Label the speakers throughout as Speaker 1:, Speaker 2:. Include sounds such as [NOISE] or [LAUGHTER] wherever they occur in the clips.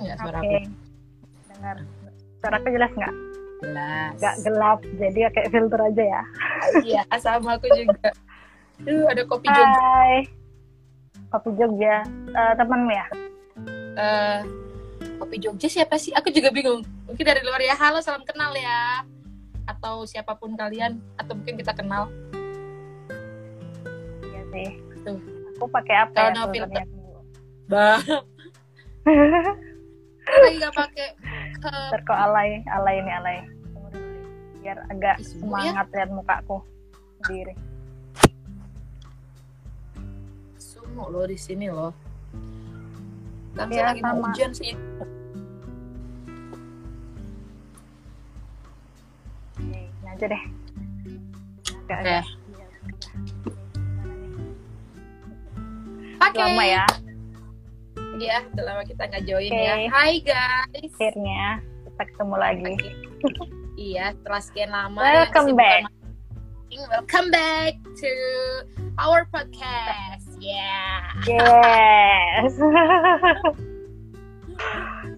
Speaker 1: nggak suara
Speaker 2: Oke.
Speaker 1: aku?
Speaker 2: Dengar. Suaraku jelas nggak?
Speaker 1: Jelas.
Speaker 2: Nggak gelap, jadi ya kayak filter aja ya.
Speaker 1: Iya, sama aku juga. Duh, ada kopi Jogja.
Speaker 2: Hai. Kopi Jogja. Eh, temanmu ya?
Speaker 1: Eh, kopi Jogja siapa sih? Aku juga bingung. Mungkin dari luar ya. Halo, salam kenal ya. Atau siapa pun kalian, atau mungkin kita kenal.
Speaker 2: Iya sih.
Speaker 1: Tuh.
Speaker 2: Aku pakai apa
Speaker 1: Kalau
Speaker 2: ya?
Speaker 1: no
Speaker 2: filternya?
Speaker 1: Bah. [LAUGHS] lagi nggak pakai ke
Speaker 2: Ntar kok alay, alay ini alay. Biar agak
Speaker 1: sungguh
Speaker 2: semangat lihat mukaku sendiri.
Speaker 1: sumo loh di sini loh. Kan
Speaker 2: Iya,
Speaker 1: saya lagi mau
Speaker 2: sama.
Speaker 1: hujan sih.
Speaker 2: Ini aja deh. Agak,
Speaker 1: Oke.
Speaker 2: agak.
Speaker 1: Oke.
Speaker 2: Lama ya,
Speaker 1: Iya, udah lama kita nggak join
Speaker 2: Oke.
Speaker 1: ya. Hai guys.
Speaker 2: akhirnya kita ketemu lagi.
Speaker 1: Iya, setelah sekian lama.
Speaker 2: Welcome
Speaker 1: ya,
Speaker 2: back.
Speaker 1: kesibukan- Welcome back to our podcast. Yeah.
Speaker 2: Yes.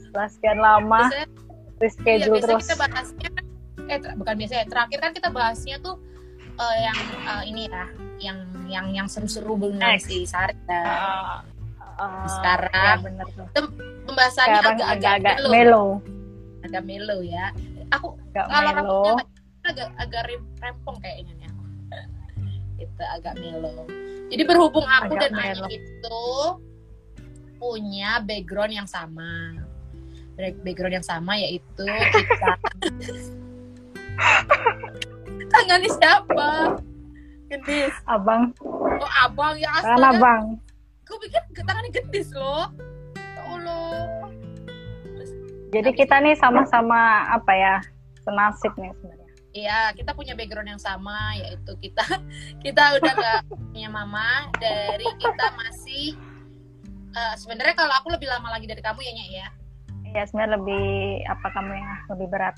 Speaker 2: Setelah sekian lama,
Speaker 1: Biasanya, iya,
Speaker 2: reschedule
Speaker 1: biasanya
Speaker 2: terus.
Speaker 1: kita bahasnya, eh ter- bukan biasanya, terakhir kan kita bahasnya tuh eh, yang eh, ini ya, yang yang yang seru-seru dengan
Speaker 2: Next.
Speaker 1: si Sari ya.
Speaker 2: Uh,
Speaker 1: Sekarang,
Speaker 2: ya bener tuh.
Speaker 1: Pembahasannya agak-agak melo,
Speaker 2: melo.
Speaker 1: agak melo ya. Aku
Speaker 2: Agak
Speaker 1: kalau
Speaker 2: melo.
Speaker 1: rambutnya agak agak rem- rempong kayaknya nih aku. Itu agak melo. Jadi berhubung aku
Speaker 2: Agak
Speaker 1: dan
Speaker 2: melo.
Speaker 1: itu punya background yang sama. Back- Background yang sama yaitu kita [LAUGHS] Tangannya siapa? Gendis.
Speaker 2: Abang,
Speaker 1: Oh abang ya
Speaker 2: kan
Speaker 1: astaga.
Speaker 2: abang.
Speaker 1: Gue pikir tangannya gendis loh. Ya Allah.
Speaker 2: Jadi kita nih sama-sama apa ya, senasib nih sebenarnya.
Speaker 1: Iya, kita punya background yang sama, yaitu kita [LAUGHS] kita udah gak [LAUGHS] punya mama dari kita masih eh, sebenarnya kalau aku lebih lama lagi dari kamu ya Nya ya.
Speaker 2: Iya sebenarnya lebih apa kamu yang lebih berat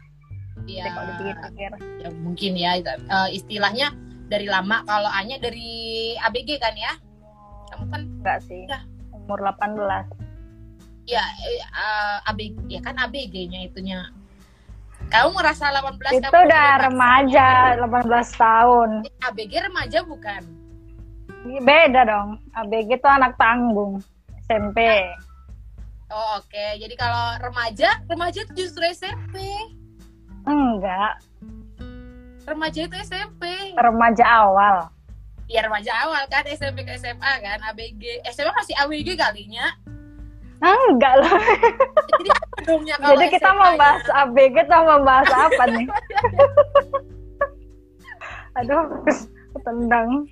Speaker 1: Iya.
Speaker 2: kalau dipikir-pikir.
Speaker 1: Ya mungkin ya eh, istilahnya dari lama kalau Anya dari ABG kan ya. Kamu kan
Speaker 2: Enggak sih.
Speaker 1: Ya.
Speaker 2: Umur 18.
Speaker 1: ya eh, eh, ABG ya kan ABG-nya itunya. Kamu merasa 18
Speaker 2: Itu
Speaker 1: kamu
Speaker 2: udah remaja, 18 tahun.
Speaker 1: ABG remaja bukan?
Speaker 2: Ini Beda dong. ABG itu anak tanggung. SMP.
Speaker 1: Oh oke, jadi kalau remaja, remaja itu justru SMP.
Speaker 2: Enggak.
Speaker 1: Remaja itu SMP.
Speaker 2: Remaja awal.
Speaker 1: Ya remaja awal kan SMP ke SMA kan ABG. SMA masih ABG kalinya.
Speaker 2: Enggak lah.
Speaker 1: Jadi kalau
Speaker 2: Jadi kita
Speaker 1: SMA
Speaker 2: mau
Speaker 1: -nya?
Speaker 2: bahas ABG atau mau bahas apa nih? [LAUGHS] Aduh, tendang.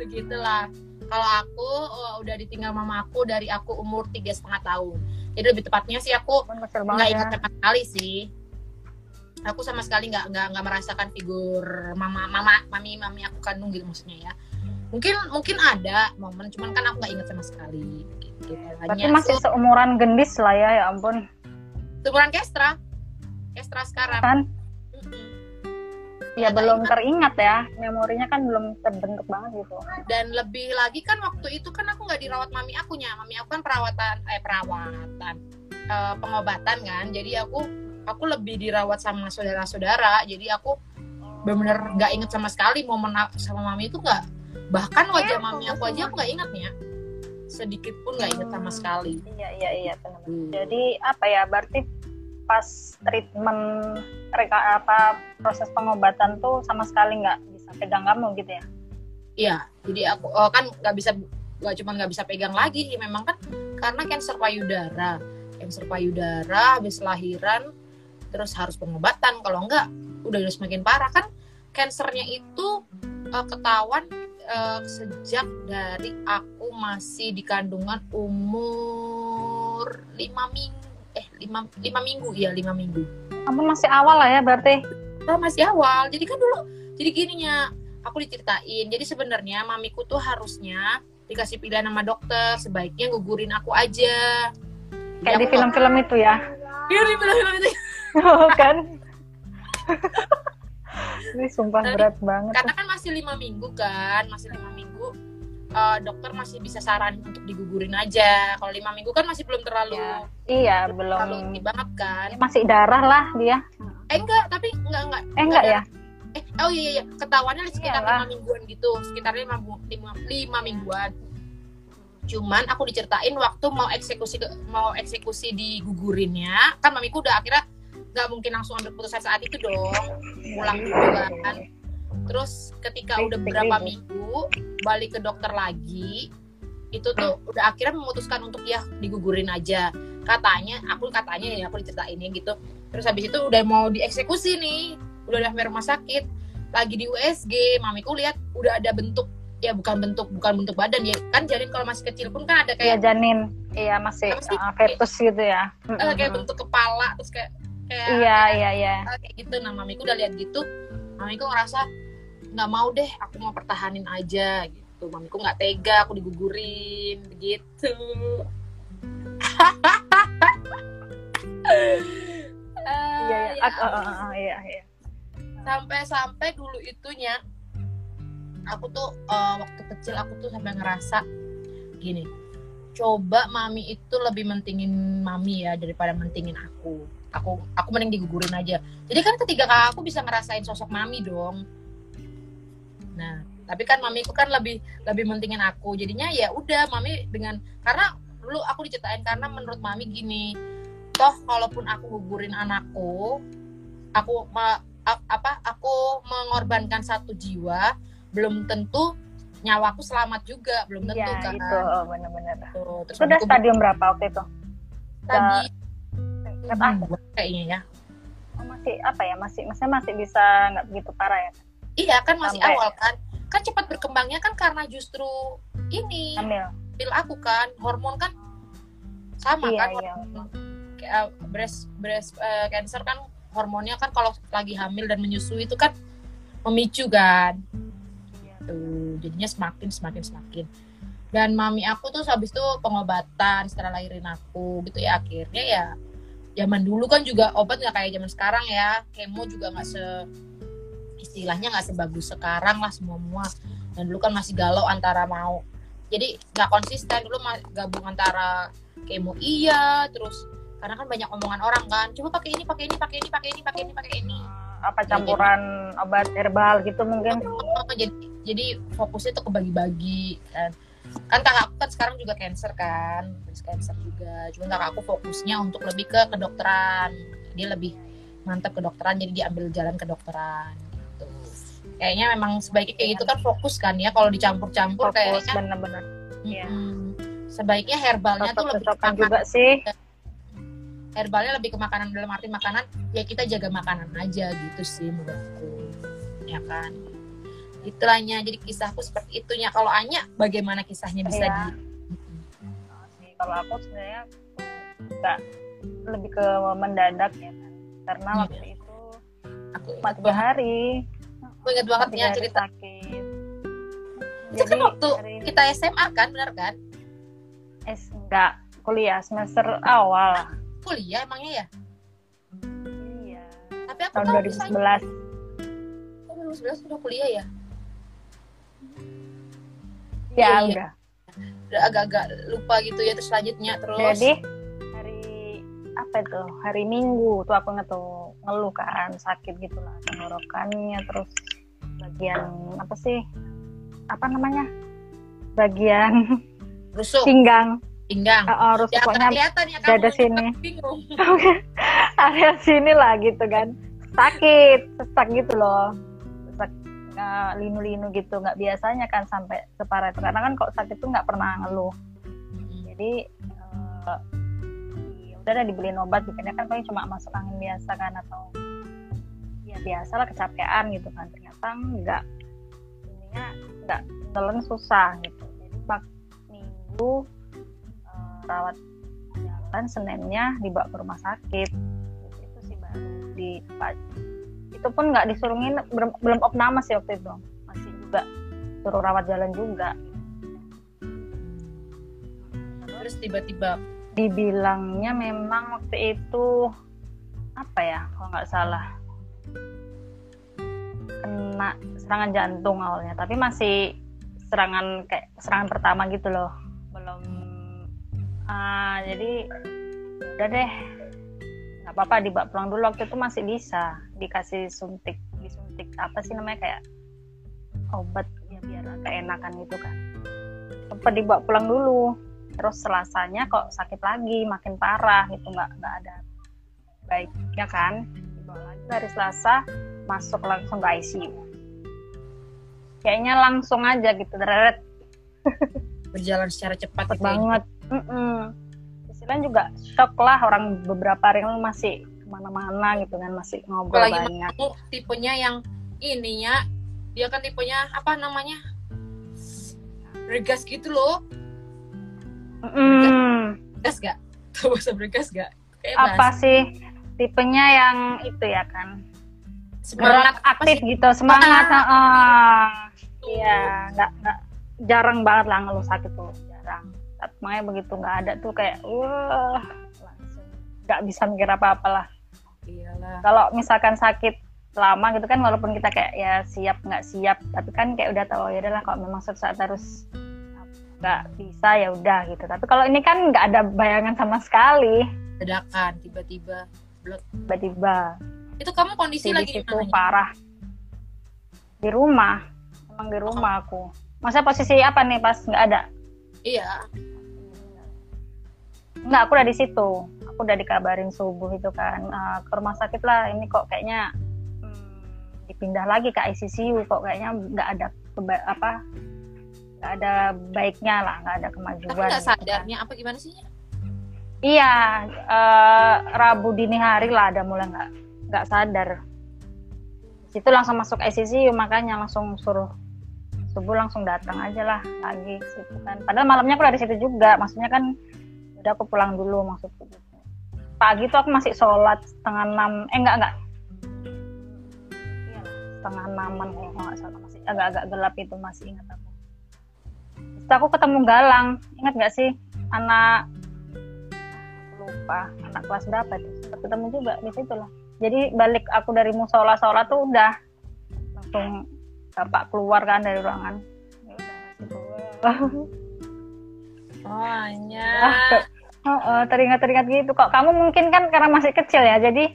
Speaker 1: Begitulah. Kalau aku oh, udah ditinggal mama aku dari aku umur tiga setengah tahun. Jadi lebih tepatnya sih aku
Speaker 2: Kecil
Speaker 1: nggak ingat
Speaker 2: ya.
Speaker 1: sama sekali sih. Aku sama sekali nggak nggak nggak merasakan figur mama mama mami mami aku kandung gitu maksudnya ya. Mungkin mungkin ada momen, cuman kan aku nggak ingat sama sekali. Gitu.
Speaker 2: Berarti
Speaker 1: Hanya
Speaker 2: masih seumuran gendis lah ya, ya ampun.
Speaker 1: Seumuran Kestra. Kestra sekarang.
Speaker 2: Kan? Ya belum
Speaker 1: ingat.
Speaker 2: teringat ya. Memorinya kan belum terbentuk banget gitu.
Speaker 1: Dan lebih lagi kan waktu itu kan aku nggak dirawat mami akunya. Mami aku kan perawatan, eh perawatan, eh, pengobatan kan. Jadi aku aku lebih dirawat sama saudara-saudara. Jadi aku benar-benar nggak inget sama sekali momen sama mami itu nggak. Bahkan wajah mami aku aja aku nggak inget ya. Sedikit pun nggak inget sama sekali.
Speaker 2: Iya, iya, iya. benar.
Speaker 1: Hmm.
Speaker 2: Jadi apa ya? Berarti pas treatment reka apa proses pengobatan tuh sama sekali nggak bisa pegang kamu gitu ya?
Speaker 1: Iya, jadi aku oh, kan nggak bisa nggak cuma nggak bisa pegang lagi, memang kan karena cancer payudara, cancer payudara habis lahiran terus harus pengobatan, kalau enggak udah udah semakin parah kan cancernya itu eh, ketahuan eh, sejak dari aku masih di kandungan umur lima minggu eh lima lima minggu ya lima minggu
Speaker 2: Kamu masih awal lah ya berarti.
Speaker 1: Oh, masih awal. Jadi kan dulu, jadi gininya, aku diceritain. Jadi sebenarnya mamiku tuh harusnya dikasih pilihan sama dokter, sebaiknya gugurin aku aja.
Speaker 2: Kayak
Speaker 1: Ya,
Speaker 2: di film-film itu ya.
Speaker 1: Iya, di film-film itu. [LAUGHS]
Speaker 2: kan? [LAUGHS] Ini sumpah
Speaker 1: Tadi-
Speaker 2: berat banget.
Speaker 1: Karena kan masih lima minggu kan, masih lima minggu. eh, dokter masih bisa saran untuk digugurin aja. Kalau lima minggu kan masih belum terlalu
Speaker 2: Ya, iya
Speaker 1: terlalu
Speaker 2: belum.
Speaker 1: ini banget kan.
Speaker 2: Masih darah lah dia.
Speaker 1: Eh enggak tapi enggak enggak.
Speaker 2: Eh enggak ya?
Speaker 1: eh oh iya iya, iya ketahuannya sekitar lima mingguan gitu. Sekitar lima, lima, lima mingguan. Cuman aku diceritain waktu mau eksekusi mau eksekusi digugurinnya. Kan mamiku udah akhirnya nggak mungkin langsung ambil keputusan saat itu dong pulang dulu kan. Terus ketika udah beberapa minggu balik ke dokter lagi itu tuh udah akhirnya memutuskan untuk ya digugurin aja. Katanya aku katanya ya aku diceritainnya gitu. Terus habis itu udah mau dieksekusi nih udah sampai rumah sakit lagi di USG mamiku lihat udah ada bentuk ya bukan bentuk bukan bentuk badan ya. Kan janin kalau masih kecil pun kan ada kayak
Speaker 2: janin. Iya masih
Speaker 1: Apa sih?
Speaker 2: uh, fetus gitu ya.
Speaker 1: Eh, kayak bentuk kepala terus kayak kayak
Speaker 2: iya iya iya.
Speaker 1: kayak, gitu. Nah mamiku udah lihat gitu. Mamiku ngerasa nggak mau deh aku mau pertahanin aja gitu. Mamiku nggak tega aku digugurin gitu [LAUGHS]
Speaker 2: iya iya.
Speaker 1: Ya
Speaker 2: uh, uh, uh, iya iya.
Speaker 1: Sampai-sampai dulu itunya aku tuh eh, waktu kecil aku tuh sampai ngerasa gini coba mami itu lebih mentingin mami ya daripada mentingin aku aku aku mending digugurin aja. Jadi kan ketiga kakak aku bisa ngerasain sosok mami dong. Nah tapi kan mamiku kan lebih lebih mentingin aku. Jadinya ya udah mami dengan karena dulu aku diceritain karena menurut mami gini toh kalaupun aku gugurin anakku aku ma- a- apa aku mengorbankan satu jiwa belum tentu nyawaku selamat juga belum tentu
Speaker 2: iya
Speaker 1: kan.
Speaker 2: itu oh, benar-benar.
Speaker 1: Tuh, terus
Speaker 2: itu udah stadium berapa waktu itu?
Speaker 1: Tadi Mingguan kayaknya ya.
Speaker 2: Oh, masih apa ya? Masih maksudnya masih bisa nggak begitu parah ya?
Speaker 1: Iya kan masih
Speaker 2: Sampai-
Speaker 1: awal kan. Kan cepat berkembangnya kan karena justru ini
Speaker 2: hamil.
Speaker 1: pil aku kan. Hormon kan sama
Speaker 2: iya
Speaker 1: kan
Speaker 2: iya.
Speaker 1: Kayak, uh, breast breast uh, cancer kan hormonnya kan kalau lagi hamil dan menyusui itu kan memicu kan. Tuh jadinya semakin semakin semakin. Dan mami aku tuh habis itu pengobatan setelah lahirin aku gitu ya. Akhirnya ya zaman dulu kan juga obat nggak kayak zaman sekarang ya. Kemo juga nggak se istilahnya nggak sebagus sekarang lah semua semua dan dulu kan masih galau antara mau. Jadi nggak konsisten dulu gabung antara kemo iya terus karena kan banyak omongan orang kan coba pakai ini pakai ini pakai ini pakai ini pakai ini pakai ini.
Speaker 2: Apa campuran obat herbal gitu mungkin?
Speaker 1: Oh, jadi jadi fokusnya tuh kebagi-bagi kan kan kakak aku kan sekarang juga cancer kan breast cancer juga. Cuma kakak aku fokusnya untuk lebih ke kedokteran. Dia lebih mantap kedokteran jadi diambil jalan kedokteran gitu. Kayaknya memang sebaiknya kayak gitu kan fokus kan ya kalau dicampur-campur
Speaker 2: fokus
Speaker 1: kayaknya.
Speaker 2: bener-bener. Iya.
Speaker 1: mm, sebaiknya herbalnya tuh lebih ke
Speaker 2: juga sih.
Speaker 1: herbalnya lebih ke makanan dalam arti makanan ya kita jaga makanan aja gitu sih menurutku. Ya kan itulah-nya jadi kisahku seperti itunya. Kalau Anya bagaimana kisahnya bisa
Speaker 2: Iya.
Speaker 1: di
Speaker 2: sih kalau aku sebenarnya nggak lebih ke mendadak ya kan karena
Speaker 1: Iya.
Speaker 2: waktu itu
Speaker 1: aku banget,
Speaker 2: hari.
Speaker 1: Aku ingat banget ya cerita.
Speaker 2: sakit.
Speaker 1: Itu kan waktu
Speaker 2: hari
Speaker 1: kita SMA kan benar kan?
Speaker 2: Eh enggak kuliah semester awal.
Speaker 1: Kuliah emangnya ya?
Speaker 2: Iya.
Speaker 1: Tapi aku
Speaker 2: tahun
Speaker 1: tahu
Speaker 2: 2011
Speaker 1: tahun 2011 udah kuliah ya
Speaker 2: ya
Speaker 1: Iya, iya.
Speaker 2: udah
Speaker 1: udah agak-agak lupa gitu ya terus selanjutnya terus.
Speaker 2: Jadi hari apa itu? Hari minggu tuh aku ngetuh ngeluh kan sakit gitu lah tenggorokannya terus bagian apa sih? Apa namanya? Bagian [LAUGHS]
Speaker 1: rusuk.
Speaker 2: pinggang.
Speaker 1: Pinggang.
Speaker 2: Uh, harus
Speaker 1: ya
Speaker 2: pokoknya
Speaker 1: ya
Speaker 2: dada
Speaker 1: kamu
Speaker 2: sini. [LAUGHS] [LAUGHS] area sini lah gitu kan. Sakit sesak gitu loh nggak linu-linu gitu. Nggak biasanya kan sampai separah itu. Karena kan kok sakit tuh nggak pernah ngeluh. Jadi ya udah deh dibeliin obat bikinnya kan paling cuma masuk angin biasa kan atau ya biasa lah kecapean gitu kan. Ternyata enggak ininya enggak nelen susah gitu. Jadi bak minggu eh, rawat jalan seninnya dibawa ke rumah sakit. Gitu, itu sih baru di itu pun nggak disuruh nginep. Belum, belum opname sih waktu itu. Masih juga suruh rawat jalan juga.
Speaker 1: Terus tiba-tiba
Speaker 2: dibilangnya memang waktu itu apa ya kalau nggak salah. Kena serangan jantung awalnya. Tapi masih serangan kayak serangan pertama gitu loh. Belum ah jadi ya udah deh nggak apa-apa dibawa pulang dulu. Waktu itu masih bisa dikasih suntik. Disuntik apa sih namanya kayak obat ya biar agak enakan gitu kan. Sempat dibawa pulang dulu. Terus selasanya kok sakit lagi makin parah gitu. Nggak nggak ada baiknya kan. Dibawa lagi hari Selasa masuk langsung ke ICU kayaknya langsung aja gitu deret.
Speaker 1: Berjalan secara cepat gitu ya.
Speaker 2: banget. Mm-mm. Istilahnya juga shock lah orang beberapa hari lalu masih ke mana-mana gitu kan masih ngobrol
Speaker 1: Apalagi
Speaker 2: banyak.
Speaker 1: Kamu tipenya yang ininya dia kan tipenya apa namanya? Bergas gitu loh. Gas gak [LAUGHS] tahu bahasa bergas gak kayak
Speaker 2: apa
Speaker 1: bahasa
Speaker 2: sih tipenya yang itu ya kan?
Speaker 1: Semangat
Speaker 2: aktif
Speaker 1: sih?
Speaker 2: gitu semangat
Speaker 1: Ah. tuh?
Speaker 2: iya nggak nggak jarang banget lah ngeluh sakit tuh makanya begitu nggak ada tuh kayak wah langsung nggak bisa mikir apa-apa lah
Speaker 1: iyalah.
Speaker 2: Kalau misalkan sakit lama gitu kan walaupun kita kayak ya siap nggak siap tapi kan kayak udah tahu ya udahlah kalau memang suatu saat harus nggak bisa ya udah gitu. Tapi kalau ini kan nggak ada bayangan sama sekali.
Speaker 1: Dadakan tiba-tiba
Speaker 2: tiba-tiba.
Speaker 1: Itu kamu kondisi
Speaker 2: di
Speaker 1: lagi di mana
Speaker 2: parah. Di rumah emang di rumah aku. Masa posisi apa nih pas nggak ada?
Speaker 1: Iya
Speaker 2: nggak aku udah di situ. Aku udah dikabarin subuh itu kan. "Ah, ke rumah sakit lah. Ini kok kayaknya hmm, dipindah lagi ke ICU kok kayaknya nggak ada keba- apa nggak ada baiknya lah. Nggak ada
Speaker 1: tapi
Speaker 2: kemajuan
Speaker 1: nggak
Speaker 2: gitu kan.
Speaker 1: sadarnya apa gimana sih
Speaker 2: iya eh, Rabu dini hari lah ada mulai nggak nggak sadar. Situ langsung masuk ICU makanya langsung suruh subuh langsung datang aja lah lagi situ kan. Padahal malamnya aku udah di situ juga. Maksudnya kan udah aku pulang dulu maksudku. Pagi tuh aku masih sholat setengah enam eh enggak enggak. Setengah enaman kalau nggak salah masih agak-agak gelap itu masih ingat aku. Terus aku ketemu Galang. Ingat nggak sih? Anak lupa anak kelas berapa Sempat ketemu juga di situ lah. Jadi balik aku dari musola sholat tuh udah langsung bapak keluar kan dari ruangan
Speaker 1: oh
Speaker 2: Oh, oh, teringat-teringat gitu kok. Kamu mungkin kan karena masih kecil ya, jadi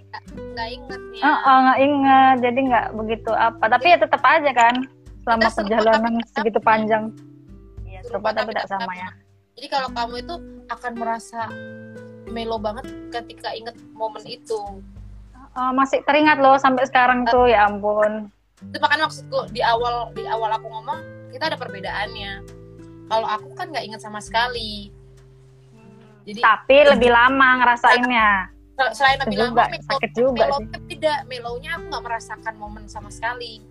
Speaker 1: nggak inget nih
Speaker 2: oh, oh, nggak inget, jadi nggak begitu apa. Tapi ya tetap aja kan, selama
Speaker 1: Kita
Speaker 2: perjalanan
Speaker 1: tapi-
Speaker 2: segitu panjang. Iya,
Speaker 1: Serupa
Speaker 2: tapi tidak sama
Speaker 1: sama.
Speaker 2: ya.
Speaker 1: jadi kalau kamu itu akan merasa melo banget ketika inget momen itu
Speaker 2: Oh, masih teringat loh sampai sekarang tuh, ya ampun.
Speaker 1: itu makanya maksudku di awal di awal aku ngomong kita ada perbedaannya kalau aku kan nggak inget sama sekali. Jadi
Speaker 2: Tapi lebih lama ngerasainnya.
Speaker 1: sel- selain lebih
Speaker 2: juga,
Speaker 1: lama melo,
Speaker 2: sakit juga sih.
Speaker 1: melonya beda melonya aku nggak merasakan momen sama sekali.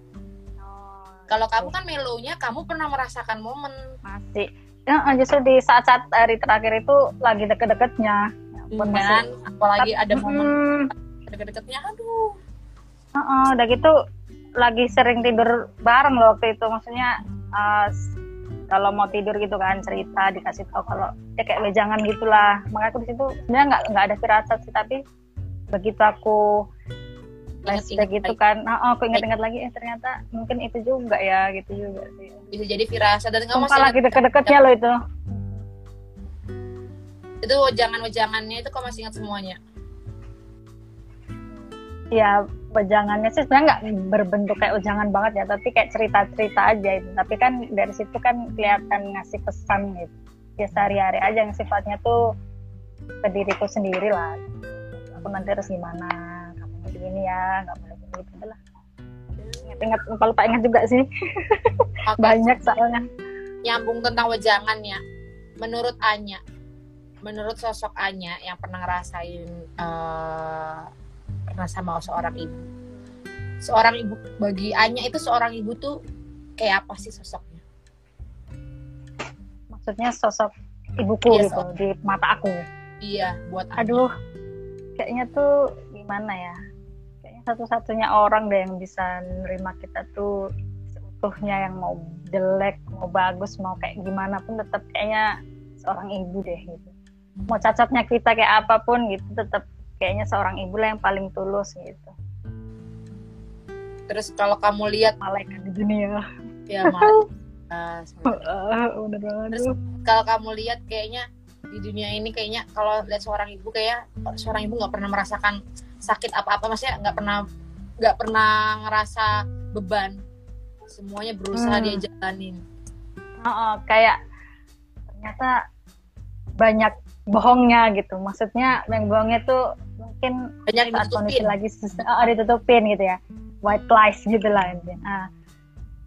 Speaker 1: Kalau kamu kan melonya kamu pernah merasakan momen.
Speaker 2: Masih. Ya, justru di saat-saat hari terakhir itu lagi deket-deketnya. Ya ampun, masih-
Speaker 1: dan apalagi ada momen
Speaker 2: Hmm.
Speaker 1: deket-deketnya aduh.
Speaker 2: Heeh, udah gitu lagi sering tidur bareng loh waktu itu. Maksudnya s- kalau mau tidur gitu kan cerita dikasih tahu kalau ya kayak wejangan gitulah. Makanya aku di situ sebenarnya nggak nggak ada firasat sih tapi begitu aku flashback gitu kan oh, aku ingat-ingat lagi eh ternyata mungkin itu juga ya gitu juga sih.
Speaker 1: Bisa jadi firasat. Dan kamu masih
Speaker 2: lagi deket-deketnya loh itu.
Speaker 1: Itu wejangan-wejangannya itu kau masih ingat semuanya?
Speaker 2: Ya wejangannya sih sebenarnya nggak berbentuk kayak wejangan banget ya tapi kayak cerita-cerita aja itu. Tapi kan dari situ kan kelihatan ngasih pesan gitu. Ya sehari-hari aja yang sifatnya tuh ke diriku sendiri lah. Aku nanti harus gimana kamu mau begini ya nggak boleh begini gitu lah. Ingat-ingat lupa lupa ingat juga sih. Banyak soalnya.
Speaker 1: nyambung tentang wejangannya menurut Anya menurut sosok Anya yang pernah ngerasain eh, pernah sama seorang ibu. Seorang ibu bagi Anya itu seorang ibu tuh kayak apa sih sosoknya?
Speaker 2: Maksudnya sosok ibuku
Speaker 1: Iya,
Speaker 2: gitu di mata aku.
Speaker 1: Iya buat Anya.
Speaker 2: aduh kayaknya tuh gimana ya? Kayaknya satu-satunya orang deh yang bisa nerima kita tuh seutuhnya yang mau jelek mau bagus mau kayak gimana pun tetap kayaknya seorang ibu deh gitu. Mau cacatnya kita kayak apa pun gitu tetap kayaknya seorang ibu lah yang paling tulus gitu.
Speaker 1: Terus kalau kamu lihat
Speaker 2: malaikat di dunia.
Speaker 1: Ya Mal, [LAUGHS]
Speaker 2: bener banget.
Speaker 1: Terus, kalau kamu lihat kayaknya di dunia ini kayaknya kalau lihat seorang ibu kayak seorang ibu nggak pernah merasakan sakit apa-apa. Maksudnya nggak pernah nggak pernah ngerasa beban. Semuanya berusaha
Speaker 2: Hmm.
Speaker 1: dia jalanin.
Speaker 2: Heeh, kayak ternyata banyak bohongnya gitu. Maksudnya yang bohongnya tuh mungkin
Speaker 1: banyak
Speaker 2: saat kondisi
Speaker 1: ditutupin.
Speaker 2: lagi susah, [LAUGHS] oh, ditutupin gitu ya. White lies gitu lah intinya. Ah,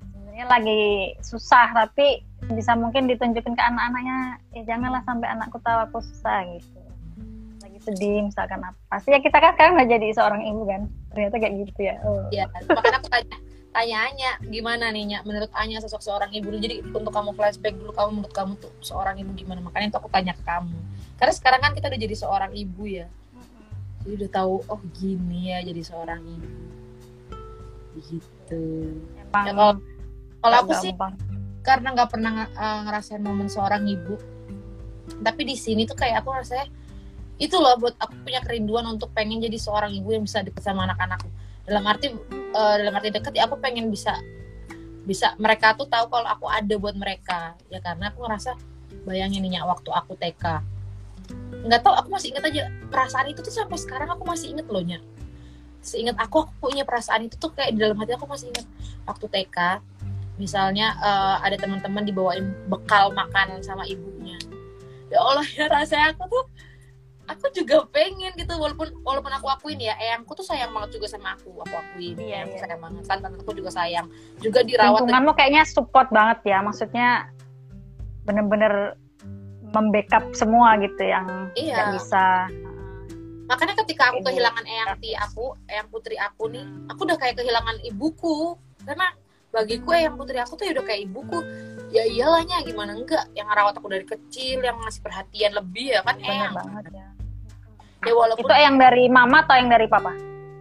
Speaker 2: sebenarnya lagi susah tapi bisa mungkin ditunjukin ke anak-anaknya ya janganlah sampai anakku tahu aku susah gitu. Lagi sedih misalkan apa. Pasti ya kita kan sekarang udah jadi seorang ibu kan? Ternyata kayak gitu ya. Oh.
Speaker 1: ya makanya aku tanya tanya Anya gimana nih Nya? Menurut Anya sosok seorang ibu dulu jadi untuk kamu flashback dulu kamu menurut kamu tuh seorang ibu gimana? Makanya itu aku tanya ke kamu. Karena sekarang kan kita udah jadi seorang ibu ya jadi udah tahu oh gini ya jadi seorang ibu gitu.
Speaker 2: Emang
Speaker 1: Ya, kalau- kalau aku sih
Speaker 2: gampang.
Speaker 1: karena nggak pernah uh, ngerasain momen seorang ibu. Tapi di sini tuh kayak aku rasanya itu loh buat aku punya kerinduan untuk pengen jadi seorang ibu yang bisa deket sama anak-anakku dalam arti uh, dalam arti deket ya aku pengen bisa bisa mereka tuh tahu kalau aku ada buat mereka. Ya karena aku ngerasa bayangin nih Nyak, waktu aku TK nggak tahu aku masih ingat aja. Perasaan itu tuh sampai sekarang aku masih inget loh Nyak. seingat aku aku punya perasaan itu tuh kayak di dalam hati aku masih ingat. Waktu TK misalnya eh, ada teman-teman dibawain bekal makanan sama ibunya. Ya Allah ya rasanya aku tuh aku juga pengen gitu walaupun walaupun aku akuin ya eyangku tuh sayang banget juga sama aku aku akuin.
Speaker 2: Iya,
Speaker 1: eyangku
Speaker 2: iya.
Speaker 1: sayang banget tante aku juga sayang. Juga dirawat
Speaker 2: lingkunganmu kayaknya support banget ya maksudnya bener-bener membackup semua gitu yang
Speaker 1: Iya.
Speaker 2: nggak bisa.
Speaker 1: Makanya ketika aku
Speaker 2: Ini
Speaker 1: kehilangan eyang ti aku eyang putri aku nih aku udah kayak kehilangan ibuku. Karena bagiku eyang putri aku tuh ya udah kayak ibuku. Ya iyalahnya gimana enggak? Yang ngerawat aku dari kecil yang ngasih perhatian lebih ya kan
Speaker 2: bener
Speaker 1: eyang?
Speaker 2: banget ya.
Speaker 1: Ya walaupun
Speaker 2: itu yang dari mama atau yang dari papa?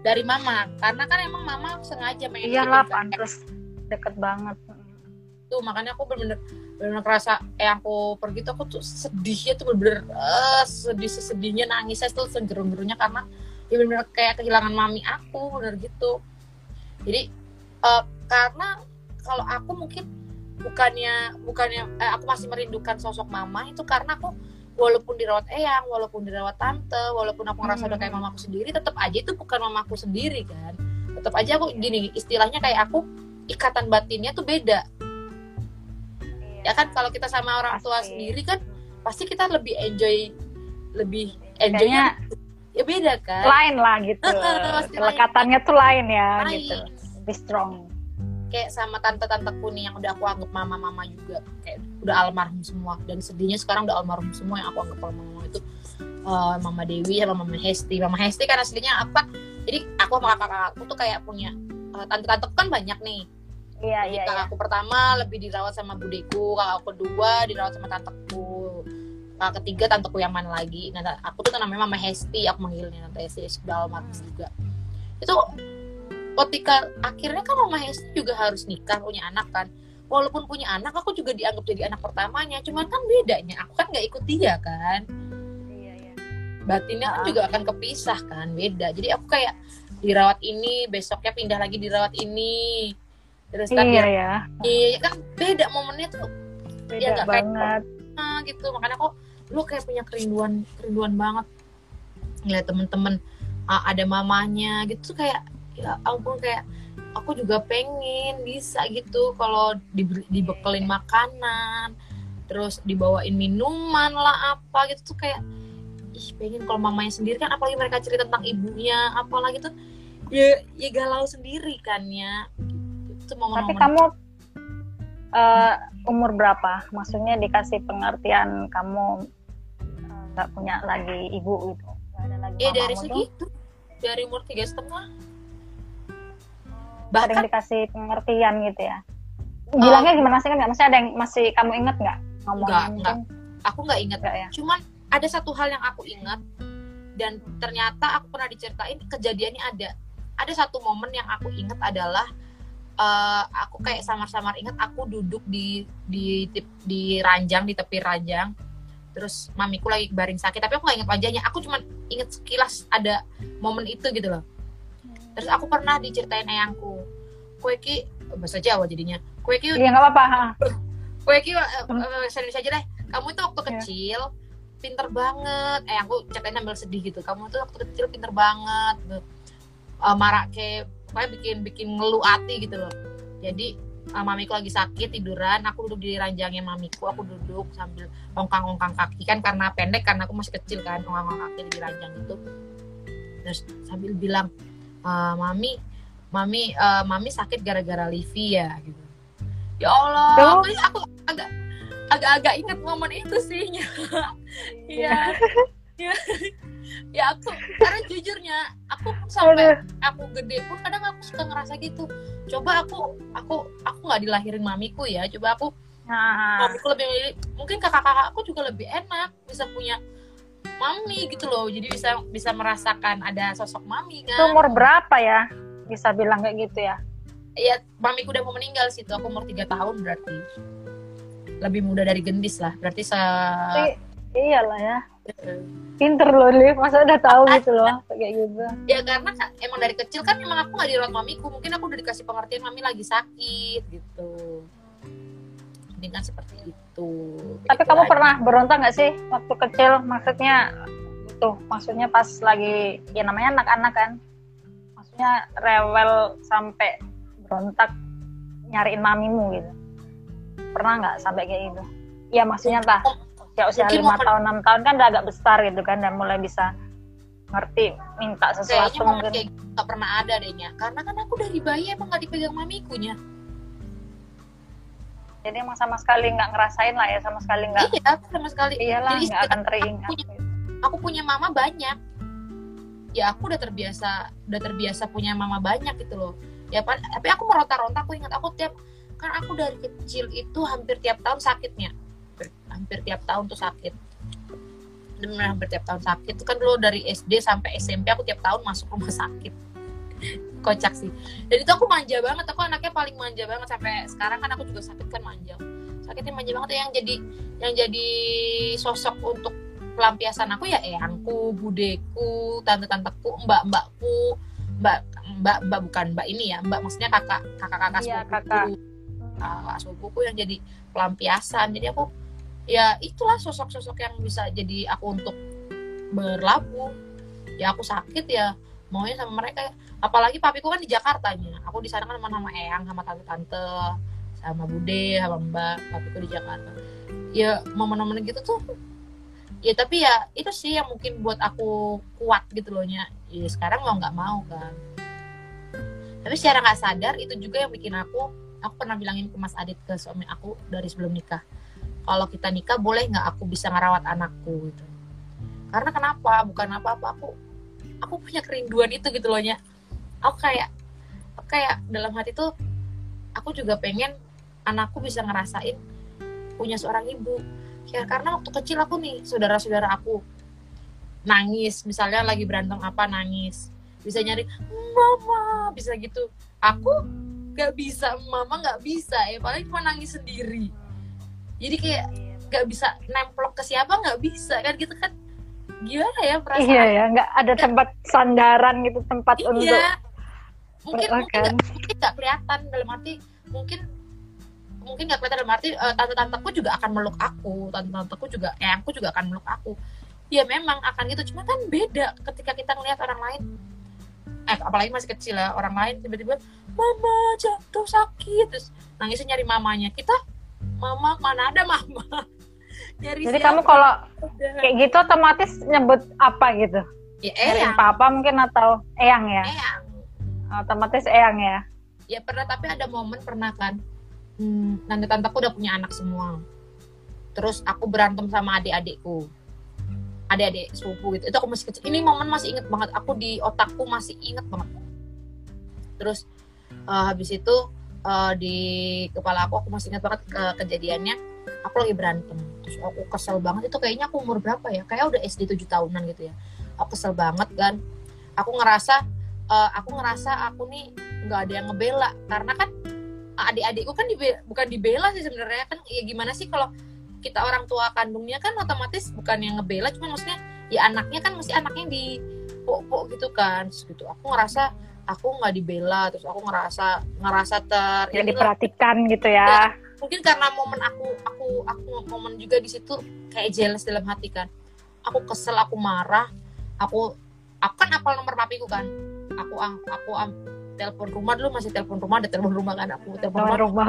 Speaker 1: Dari mama. Karena kan emang mama sengaja pengen
Speaker 2: iyalah pantes. Deket banget.
Speaker 1: Gitu makanya aku bener-bener bener ngerasa eh aku pergi tuh aku tuh sedihnya tuh bener-bener eh, sedih sesedihnya nangisnya tuh segerung-gerungnya karena ya bener-bener kayak kehilangan mami aku bener gitu. Jadi eh, karena kalau aku mungkin bukannya bukannya eh, aku masih merindukan sosok mama itu karena aku walaupun dirawat eyang walaupun dirawat tante walaupun aku ngerasa udah kayak
Speaker 2: Hmm.
Speaker 1: mamaku sendiri tetap aja itu bukan mamaku sendiri kan. Tetap aja aku gini istilahnya kayak aku ikatan batinnya tuh beda ya kan kalau kita sama orang tua
Speaker 2: Pasti.
Speaker 1: sendiri kan pasti kita lebih enjoy lebih enjoynya ya beda kan?
Speaker 2: lain lah gitu. Kelekatannya tuh lain ya
Speaker 1: Lain.
Speaker 2: gitu. Lebih strong.
Speaker 1: Kayak sama tante-tanteku nih yang udah aku anggap mama-mama juga. Kayak udah almarhum semua. Dan sedihnya sekarang udah almarhum semua yang aku anggap mama-mama itu eh, Mama Dewi sama Mama Hesti. Mama Hesti kan aslinya aku kan jadi aku sama kakak-kakakku tuh kayak punya eh, tante-tanteku kan banyak nih
Speaker 2: iya
Speaker 1: Jadi
Speaker 2: iya iya
Speaker 1: kakakku pertama lebih dirawat sama budeku, kakakku kedua dirawat sama tanteku, kakak ketiga tanteku yang mana lagi. Nah, aku tuh namanya Mama Hesti, aku manggilnya Tante Hesti sudah almarhum juga. Itu ketika akhirnya kan Mama Hesti juga harus nikah punya anak kan. Walaupun punya anak, aku juga dianggap jadi anak pertamanya. Cuman kan bedanya, aku kan nggak ikut dia kan.
Speaker 2: iya iya
Speaker 1: Batinnya kan
Speaker 2: Ah.
Speaker 1: juga akan kepisah kan, beda. Jadi aku kayak dirawat ini, besoknya pindah lagi dirawat ini. Terus kan
Speaker 2: iya.
Speaker 1: Dia
Speaker 2: ya
Speaker 1: Iya kan beda momennya tuh.
Speaker 2: Beda
Speaker 1: kayak-
Speaker 2: banget.
Speaker 1: ah, gitu. Makanya kok lu kayak punya kerinduan kerinduan banget. Ngeliat temen-temen ada mamanya gitu. Tuh kayak ya ampun kayak aku juga pengen bisa gitu. Kalau dibekelin makanan terus dibawain minuman lah apa gitu. Tuh kayak ih pengen kalau mamanya sendiri kan apalagi mereka cerita tentang ibunya apalagi tuh ya ya galau sendiri kan ya itu
Speaker 2: tapi
Speaker 1: momen-momen
Speaker 2: kamu eh, umur berapa? Maksudnya dikasih pengertian kamu eh, nggak punya lagi ibu gitu? Nggak ada lagi
Speaker 1: ya dari segitu dari umur tiga setengah. Bahkan
Speaker 2: dikasih pengertian gitu ya? Bilangnya gimana sih kan? Nggak masih ada yang masih kamu inget nggak? Ngomongnya
Speaker 1: Nggak,
Speaker 2: mungkin
Speaker 1: aku nggak inget
Speaker 2: nggak ya?
Speaker 1: Cuman ada satu hal yang aku ingat dan ternyata aku pernah diceritain kejadiannya ada. Ada satu momen yang aku ingat adalah eh, aku kayak samar-samar ingat aku duduk di di tip- di ranjang di tepi ranjang terus mamiku lagi baring sakit tapi aku nggak ingat wajahnya aku cuma ingat sekilas ada momen itu gitu loh terus aku pernah diceritain eyangku kue ki bahasa Jawa jadinya kue ki
Speaker 2: iya nggak apa-apa ha.
Speaker 1: Gue kira uh, serius aja deh. Kamu itu waktu
Speaker 2: Iya.
Speaker 1: kecil pinter banget. Eh aku ceritain ambil sedih gitu. Kamu tuh waktu kecil pinter banget. Gitu. Uh, marah kayak pokoknya bikin bikin ngeluh hati gitu loh. Jadi uh, mamiku lagi sakit tiduran, aku duduk di ranjangnya mamiku, aku duduk sambil ongkang-ongkang kaki kan karena pendek karena aku masih kecil kan, ongkang-ongkang kaki di ranjang itu. Terus sambil bilang, "Eh, mami, mami, eh, mami sakit gara-gara Livi ya gitu. Ya Allah, aku, aku agak agak-agak inget momen itu sih. [LAUGHS] Iya. [LAUGHS] ya, aku karena jujurnya aku pun sampai aku gede pun kadang aku suka ngerasa gitu coba aku aku aku nggak dilahirin mamiku ya coba aku
Speaker 2: Nah,
Speaker 1: mamiku lebih milih- mungkin kakak-kakakku juga lebih enak bisa punya mami gitu loh jadi bisa bisa merasakan ada sosok mami
Speaker 2: itu
Speaker 1: kan
Speaker 2: umur berapa ya? Bisa bilang kayak gitu ya?
Speaker 1: Iya, mamiku udah mau meninggal situ. Aku umur 3 tahun berarti. Lebih muda dari gendis lah. Berarti se
Speaker 2: iyalah ya. Pinter loh, Liv. Masa udah tahu gitu loh, kayak gitu.
Speaker 1: ya karena ka- emang dari kecil kan emang aku nggak dirawat mamiku. Mungkin aku udah dikasih pengertian mami lagi sakit gitu. Kan seperti itu.
Speaker 2: Tapi
Speaker 1: Begitu
Speaker 2: kamu
Speaker 1: aja.
Speaker 2: pernah berontak nggak sih waktu kecil? Maksudnya tuh, maksudnya pas lagi ya namanya anak-anak kan. Maksudnya rewel sampai berontak nyariin mamimu gitu. Pernah nggak sampai kayak gitu? Iya maksudnya lah usia usia lima tahun enam tahun kan udah agak besar gitu kan dan mulai bisa ngerti minta
Speaker 1: Kayaknya
Speaker 2: sesuatu
Speaker 1: momen
Speaker 2: mungkin.
Speaker 1: kayak gitu nggak pernah ada dehnya. Karena kan aku dari bayi emang nggak dipegang mamikunya.
Speaker 2: Jadi emang sama sekali nggak ngerasain lah ya sama sekali nggak.
Speaker 1: Iya, sama sekali.
Speaker 2: Iyalah nggak akan teringat.
Speaker 1: aku punya- aku punya mama banyak ya aku udah terbiasa udah terbiasa punya mama banyak gitu loh ya tapi aku meronta-ronta aku ingat aku tiap kan aku dari kecil itu hampir tiap tahun sakitnya hampir, tiap tahun tuh sakit. Benar hampir tiap tahun sakit. Itu kan dulu dari SD sampai SMP aku tiap tahun masuk rumah [LAUGHS] sakit. Kocak sih. Dan itu aku manja banget. Aku anaknya paling manja banget sampai sekarang kan aku juga sakit kan manja. Sakitnya manja banget. Yang jadi yang jadi sosok untuk pelampiasan aku ya eyangku, budeku, tante-tanteku, mbak-mbakku, mbak mbak mbak bukan mbak ini ya, mbak maksudnya kakak kakak-kakak
Speaker 2: Iya,
Speaker 1: sepupuku,
Speaker 2: kakak.
Speaker 1: kakak sepupuku yang jadi pelampiasan. Jadi aku ya itulah sosok-sosok yang bisa jadi aku untuk berlabuh. Ya aku sakit ya maunya sama mereka. Apalagi papiku kan di Jakartanya. Aku di sana kan sama sama eyang, sama tante-tante, sama bude, sama mbak. Papiku di Jakarta. Ya momen-momen gitu tuh ya tapi ya itu sih yang mungkin buat aku kuat gitu loh nya ya sekarang mau nggak mau kan tapi secara nggak sadar itu juga yang bikin aku aku pernah bilangin ke Mas Adit ke suami aku dari sebelum nikah kalau kita nikah boleh nggak aku bisa ngerawat anakku gitu. Karena kenapa? Bukan apa-apa aku aku punya kerinduan itu gitu loh nya. Aku kayak aku kayak dalam hati tuh aku juga pengen anakku bisa ngerasain punya seorang ibu. Ya karena waktu kecil aku nih saudara-saudara aku nangis. Misalnya lagi berantem apa nangis. Bisa nyari mama bisa gitu. Aku nggak bisa mama nggak bisa. Ya paling cuma nangis sendiri jadi kayak nggak bisa nemplok ke siapa nggak bisa kan gitu kan. Gimana ya perasaan?
Speaker 2: Iya ya, nggak ada tempat sandaran gitu tempat
Speaker 1: Iya.
Speaker 2: untuk
Speaker 1: mungkin mungkin nggak mungkin nggak kelihatan dalam arti mungkin mungkin nggak kelihatan dalam arti eh, tante-tanteku juga akan meluk aku tante-tanteku juga eyangku juga akan meluk aku. Ya memang akan gitu cuma kan beda ketika kita ngelihat orang lain. Eh apalagi masih kecil ya orang lain tiba-tiba mama jatuh sakit terus nangisnya nyari mamanya. Kita mama mana ada mama [LAUGHS] nyari
Speaker 2: Jadi
Speaker 1: siapa?
Speaker 2: kamu kalau
Speaker 1: Udah.
Speaker 2: kayak gitu otomatis nyebut apa gitu?
Speaker 1: ya eyang
Speaker 2: papa mungkin atau eyang ya?
Speaker 1: eyang
Speaker 2: Otomatis eyang ya.
Speaker 1: ya pernah tapi ada momen pernah kan hmm, tante tanteku udah punya anak semua terus aku berantem sama adik-adikku adik-adik sepupu gitu itu aku masih kecil ini momen masih inget banget aku di otakku masih inget banget terus eh, habis itu eh, di kepala aku aku masih ingat banget ke kejadiannya. Aku lagi berantem. Terus aku kesel banget. Itu kayaknya aku umur berapa ya? Kayak udah SD 7 tahunan gitu ya. Aku kesel banget kan. Aku ngerasa eh, aku ngerasa aku nih nggak ada yang ngebela. Karena kan adik-adikku kan dibe- bukan dibela sih sebenarnya. Kan ya gimana sih kalau kita orang tua kandungnya kan otomatis bukan yang ngebela. Cuma maksudnya ya anaknya kan mesti anaknya di pok gitu kan. Terus gitu aku ngerasa aku nggak dibela terus aku ngerasa ngerasa ter inilah,
Speaker 2: diperhatikan gitu ya.
Speaker 1: aku mungkin karena momen aku aku aku momen juga di situ kayak jealous dalam hati kan. Aku kesel aku marah aku aku kan apal nomor papiku kan. Aku aku am- telepon rumah dulu masih telepon rumah ada telepon rumah kan aku telepon rumah.
Speaker 2: rumah.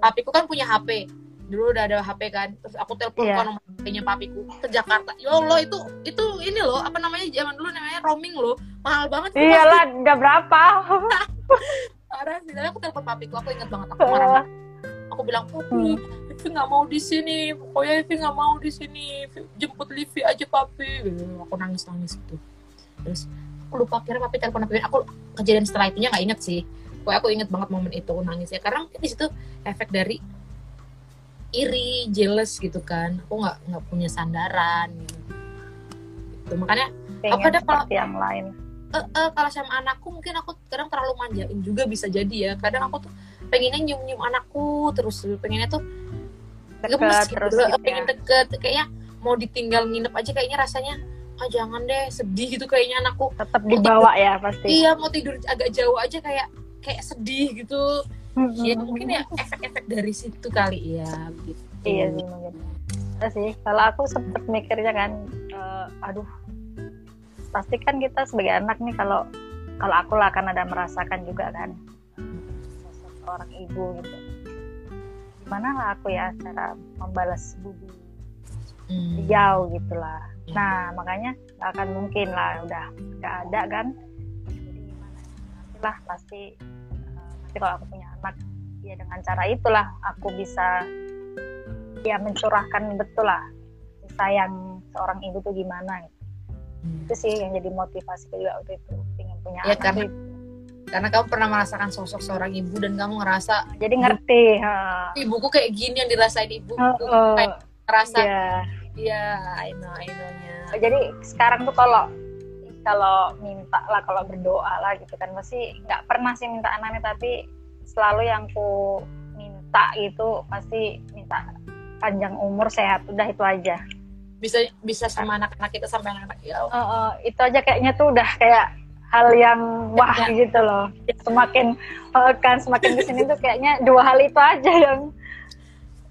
Speaker 1: Papiku kan punya HP dulu udah ada HP kan terus aku telepon
Speaker 2: Iya.
Speaker 1: ke nomor HP-nya papiku ke Jakarta. Ya Allah itu itu ini loh apa namanya zaman dulu namanya roaming loh. Mahal banget sih,
Speaker 2: iyalah udah berapa. [LAUGHS]
Speaker 1: Parah sih Tapi aku telepon papiku aku ingat banget aku marah aku bilang papi Livi nggak mau di sini pokoknya Livi nggak mau di sini jemput Livi aja papi. Aku nangis nangis gitu. Terus aku lupa kira papi telepon papi aku kejadian setelah itunya nggak inget sih. Pokoknya aku inget banget momen itu aku nangis ya. Karena mungkin di situ efek dari iri jealous gitu kan aku nggak nggak punya sandaran gitu. Gitu. makanya
Speaker 2: pengen
Speaker 1: Apa ada kalau-
Speaker 2: yang lain
Speaker 1: eh, eh, kalau sama anakku mungkin aku kadang terlalu manjain juga bisa jadi ya kadang aku tuh pengennya nyium nyium anakku terus pengennya tuh
Speaker 2: Deket
Speaker 1: gemes gitu
Speaker 2: terus gitu ya.
Speaker 1: pengen deket kayaknya mau ditinggal nginep aja kayaknya rasanya ah jangan deh sedih gitu kayaknya anakku
Speaker 2: tetap dibawa ya pasti
Speaker 1: iya mau tidur agak jauh aja kayak kayak sedih gitu. Ya mungkin ya efek-efek dari situ kali ya gitu.
Speaker 2: Iya sih mungkin. Iya sih kalau aku sempet mikirnya kan eh, aduh pasti kan kita sebagai anak nih kalau kalau aku lah akan ada merasakan juga kan seorang ibu gitu. Gimana lah aku ya cara membalas budi
Speaker 1: Hmm.
Speaker 2: beliau gitulah
Speaker 1: Ya.
Speaker 2: nah makanya nggak akan mungkin lah udah nggak ada kan. Jadi gimana lah pasti nanti kalau aku punya anak ya dengan cara itulah aku bisa ya mencurahkan betul lah sayang seorang ibu tuh gimana gitu.
Speaker 1: Hmm.
Speaker 2: itu sih yang jadi motivasi juga waktu itu pengen punya
Speaker 1: Ya,
Speaker 2: anak
Speaker 1: karena-
Speaker 2: gitu.
Speaker 1: karena kamu pernah merasakan sosok seorang ibu dan kamu ngerasa
Speaker 2: jadi ngerti ha.
Speaker 1: ibuku kayak gini yang dirasain ibu
Speaker 2: Oh, oh,
Speaker 1: kayak ngerasa
Speaker 2: iya.
Speaker 1: iya I know I know-nya
Speaker 2: jadi sekarang tuh kalau kalau minta lah kalau berdoa lah gitu kan pasti nggak pernah sih minta anaknya tapi selalu yang ku minta itu pasti minta panjang umur sehat udah itu aja
Speaker 1: bisa bisa sama anak-anak kita sampai anak-anak ya.
Speaker 2: Eh, eh, itu aja kayaknya tuh udah kayak hal yang wah
Speaker 1: Ya.
Speaker 2: gitu loh semakin eh, kan semakin ke sini tuh kayaknya dua hal itu aja yang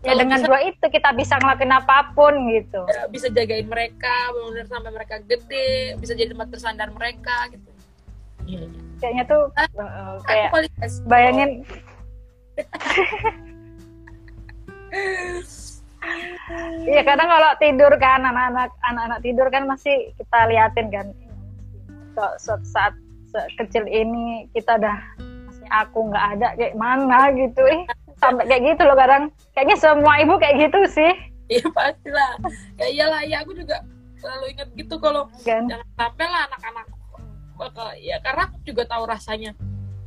Speaker 2: ya
Speaker 1: Kalau
Speaker 2: dengan
Speaker 1: bisa-
Speaker 2: dua itu kita bisa ngelakuin apa pun gitu.
Speaker 1: Ya, bisa jagain mereka benar sampai mereka gede bisa jadi tempat bersandar mereka gitu. Iya iya.
Speaker 2: Kayaknya tuh
Speaker 1: Ah, aku
Speaker 2: kayak bayangin. [LAUGHS] Iya kadang kalau tidur kan anak-anak anak-anak tidur kan masih kita liatin kan. Kok suatu saat kecil ini kita udah aku nggak ada kayak mana gitu eh sampai kayak gitu loh kadang. Kayaknya semua ibu kayak gitu sih.
Speaker 1: Iya pastilah. Ya iyalah ya aku juga selalu ingat gitu kalau
Speaker 2: kan?
Speaker 1: jangan sampai lah anak-anak bakal ya karena aku juga tahu rasanya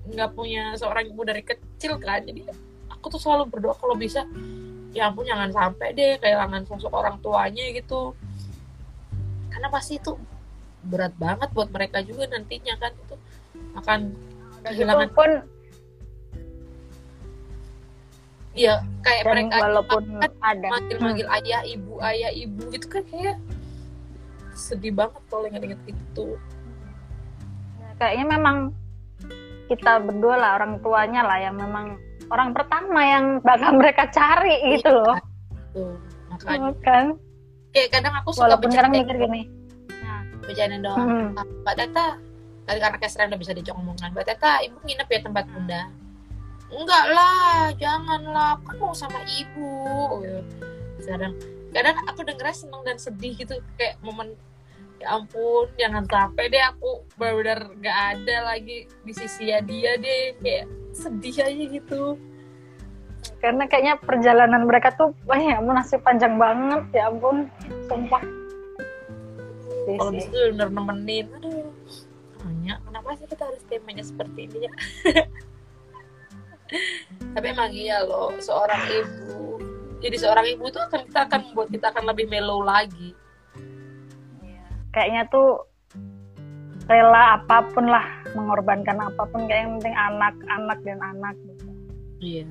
Speaker 1: nggak punya seorang ibu dari kecil kan. Jadi aku tuh selalu berdoa kalau bisa ya ampun jangan sampai deh kehilangan sosok orang tuanya gitu. Karena pasti itu berat banget buat mereka juga nantinya kan. Itu akan kehilangan
Speaker 2: pun
Speaker 1: ya kayak
Speaker 2: dan
Speaker 1: mereka
Speaker 2: walaupun ada.
Speaker 1: manggil-manggil ayah ibu ayah ibu gitu kan kayak sedih banget kalau inget-inget itu.
Speaker 2: Kayaknya memang kita berdua lah orang tuanya lah yang memang orang pertama yang bakal mereka cari gitu loh.
Speaker 1: tuh makanya.
Speaker 2: Kan?
Speaker 1: Kayak kadang aku suka
Speaker 2: walaupun sekarang mikir gini.
Speaker 1: Bercanda doang.
Speaker 2: Hmm,
Speaker 1: "Ah, mbak Tata tadi karena Kesra udah bisa diajak omongan mbak Tata ibu nginep ya tempat bunda enggak lah janganlah. Kan mau sama ibu. Kadang kadang aku dengernya seneng dan sedih gitu. Kayak momen ya ampun jangan sampai deh. Aku benar-benar gak ada lagi di sisi dia deh. Kayak sedih aja gitu.
Speaker 2: Karena kayaknya perjalanan mereka tuh wah ya ampun masih panjang banget. Ya ampun sumpah. Iya
Speaker 1: kalau bisa tuh bener nemenin. Aduh hanya kenapa sih kita harus temanya seperti ini ya [LAUGHS] tapi emang iya loh seorang ibu jadi seorang ibu tuh akan kita akan membuat kita akan lebih mellow lagi
Speaker 2: Iya. kayaknya tuh rela apa pun lah mengorbankan apa pun kayak yang penting anak anak dan anak gitu.
Speaker 1: iya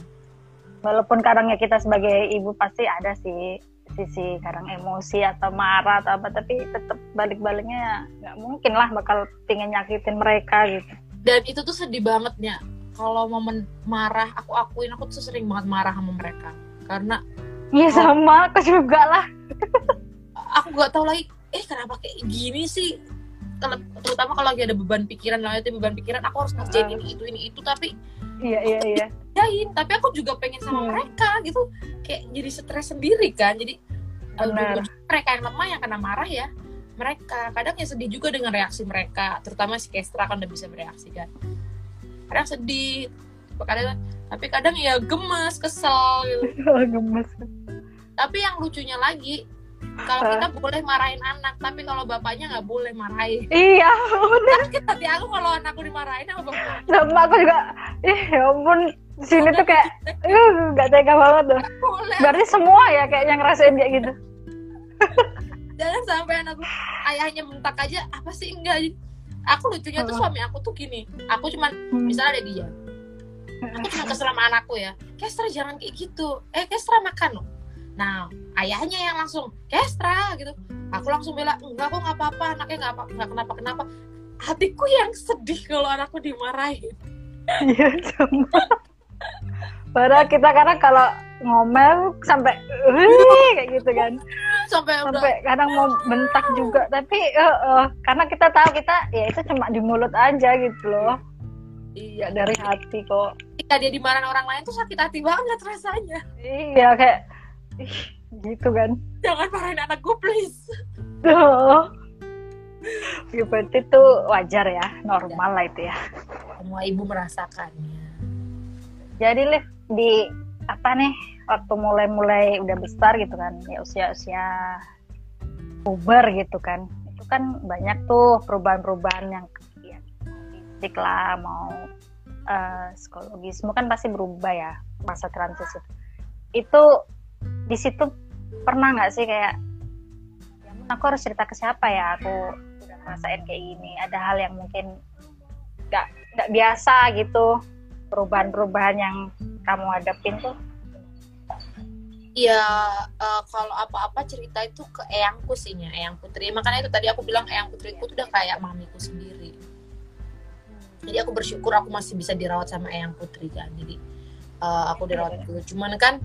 Speaker 2: walaupun kadangnya kita sebagai ibu pasti ada sih sisi kadang emosi atau marah atau apa tapi tetap balik-baliknya nggak mungkin lah bakal pengen nyakitin mereka gitu
Speaker 1: dan itu tuh sedih banget ya kalau momen marah aku akuin aku tuh sering banget marah sama mereka. Karena
Speaker 2: iya sama aku juga lah.
Speaker 1: Aku nggak tahu lagi eh kenapa kayak gini sih? Terutama kalau lagi ada beban pikiran lah itu beban pikiran aku harus ngerjain ini itu ini itu tapi
Speaker 2: iya iya iya.
Speaker 1: kerjain tapi aku juga pengen sama
Speaker 2: Hmm.
Speaker 1: mereka gitu. Kayak jadi stres sendiri kan. Jadi ujung-ujung mereka yang lemah yang kena marah ya mereka. Kadang ya sedih juga dengan reaksi mereka terutama si Kestra kan udah bisa bereaksi kan kadang sedih kadang tapi kadang ya gemes kesel. Gitu [LAUGHS]
Speaker 2: gemes.
Speaker 1: Tapi yang lucunya lagi kalau kita boleh marahin anak tapi kalau bapaknya nggak boleh marahin.
Speaker 2: Iya [LAUGHS] bener.
Speaker 1: Sakit hati aku kalau anakku dimarahin sama bapak
Speaker 2: sama aku juga ih ya ampun di sini tuh kayak uh nggak tega banget tuh berarti semua ya kayak yang ngerasain kayak gitu. [LAUGHS]
Speaker 1: Jangan sampai anakku ayahnya mentak aja apa sih enggak aku lucunya tuh
Speaker 2: Hmm.
Speaker 1: suami aku tuh gini aku cuman
Speaker 2: Hmm.
Speaker 1: misalnya ada dia aku cuma kesel sama anakku ya Kestra jangan kayak gitu. Eh Kestra makan loh nah ayahnya yang langsung Kestra gitu. Aku langsung bilang enggak kok nggak apa-apa anaknya nggak apa nggak kenapa kenapa hatiku yang sedih kalau anakku dimarahin.
Speaker 2: Iya sama. Padahal kita kadang kalau ngomel sampai kayak gitu kan.
Speaker 1: Sampai udah
Speaker 2: sampai kadang mau bentak juga. Tapi eh, eh, karena kita tahu kita ya itu cuma di mulut aja gitu loh.
Speaker 1: Iya.
Speaker 2: Dari hati kok.
Speaker 1: Ketika dia dimarahin orang lain tuh sakit hati banget rasanya.
Speaker 2: Iya kayak ih, gitu kan.
Speaker 1: Jangan marahin anakku please.
Speaker 2: Tuh. Berarti itu wajar ya normal lah itu ya.
Speaker 1: Semua ibu merasakannya.
Speaker 2: Jadi Liv di apa nih waktu mulai-mulai udah besar gitu kan ya usia-usia puber gitu kan. Itu kan banyak tuh perubahan-perubahan yang ya, fisik lah mau eh, psikologis semua kan pasti berubah ya masa transisi. Itu di situ pernah nggak sih kayak ya aku harus cerita ke siapa ya aku udah ngerasain kayak gini. Ada hal yang mungkin nggak nggak biasa gitu perubahan-perubahan yang kamu hadapin tuh
Speaker 1: Iya, eh, kalau apa-apa cerita itu ke eyangku sih nya, eyang putri. Makanya itu tadi aku bilang eyang putriku tuh udah kayak mamiku sendiri. Jadi aku bersyukur aku masih bisa dirawat sama eyang putri kan. Jadi eh, aku dirawat dulu. Cuman kan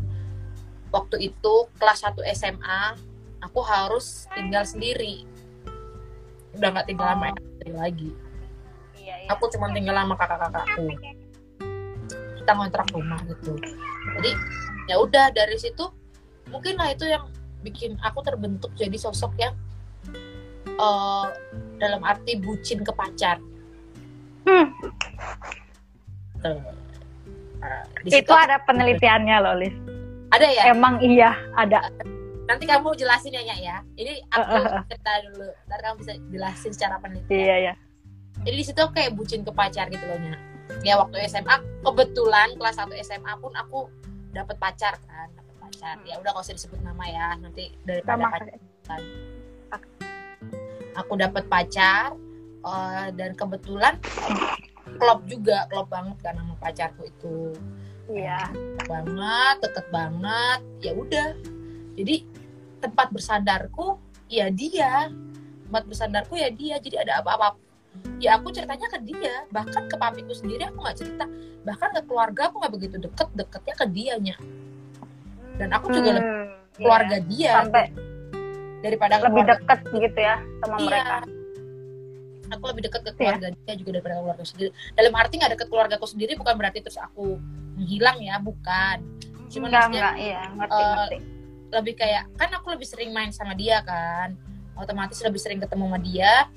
Speaker 1: waktu itu kelas 1 SMA aku harus tinggal sendiri. Udah nggak tinggal sama eyang putri lagi.
Speaker 2: iya iya
Speaker 1: Aku cuma tinggal sama kakak-kakakku. Kita ngontrak rumah gitu. Jadi ya udah dari situ mungkin lah itu yang bikin aku terbentuk jadi sosok yang eh, dalam arti bucin ke pacar.
Speaker 2: Hmm.
Speaker 1: Tuh. Di
Speaker 2: itu ada penelitiannya loh Liv
Speaker 1: ada ya.
Speaker 2: emang iya ada
Speaker 1: Nanti kamu jelasin ya ya. Ini aku
Speaker 2: eh, eh.
Speaker 1: cerita dulu. Ntar kamu bisa jelasin secara penelitian.
Speaker 2: iya iya
Speaker 1: Jadi di situ kayak bucin ke pacar gitu loh Nya. Ya waktu SMA kebetulan kelas 1 SMA pun aku dapat pacar kan, dapat pacar. Ya udah gak usah disebut nama ya. Nanti daripada
Speaker 2: sama
Speaker 1: pacar aku dapat pacar eh, dan kebetulan klop juga klop banget kan sama pacarku itu.
Speaker 2: Iya.
Speaker 1: Klop banget deket banget ya udah. Jadi tempat bersandarku ya dia. Tempat bersandarku ya dia. Jadi ada apa-apa ya aku ceritanya ke dia. Bahkan ke papiku sendiri aku nggak cerita. Bahkan ke keluarga aku nggak begitu deket deketnya ke dianya. Dan aku juga lebih
Speaker 2: Hmm,
Speaker 1: keluarga
Speaker 2: iya.
Speaker 1: dia.
Speaker 2: Sampai
Speaker 1: daripada
Speaker 2: lebih
Speaker 1: keluarga
Speaker 2: dekat gitu ya sama
Speaker 1: Iya.
Speaker 2: mereka.
Speaker 1: Aku lebih dekat ke
Speaker 2: Iya.
Speaker 1: keluarga dia juga daripada keluarga sendiri. Dalam arti nggak deket keluargaku sendiri bukan berarti terus aku menghilang ya bukan. Cuman
Speaker 2: enggak
Speaker 1: maksudnya,
Speaker 2: enggak iya ngerti
Speaker 1: eh,
Speaker 2: ngerti.
Speaker 1: lebih kayak kan aku lebih sering main sama dia kan. Otomatis lebih sering ketemu sama dia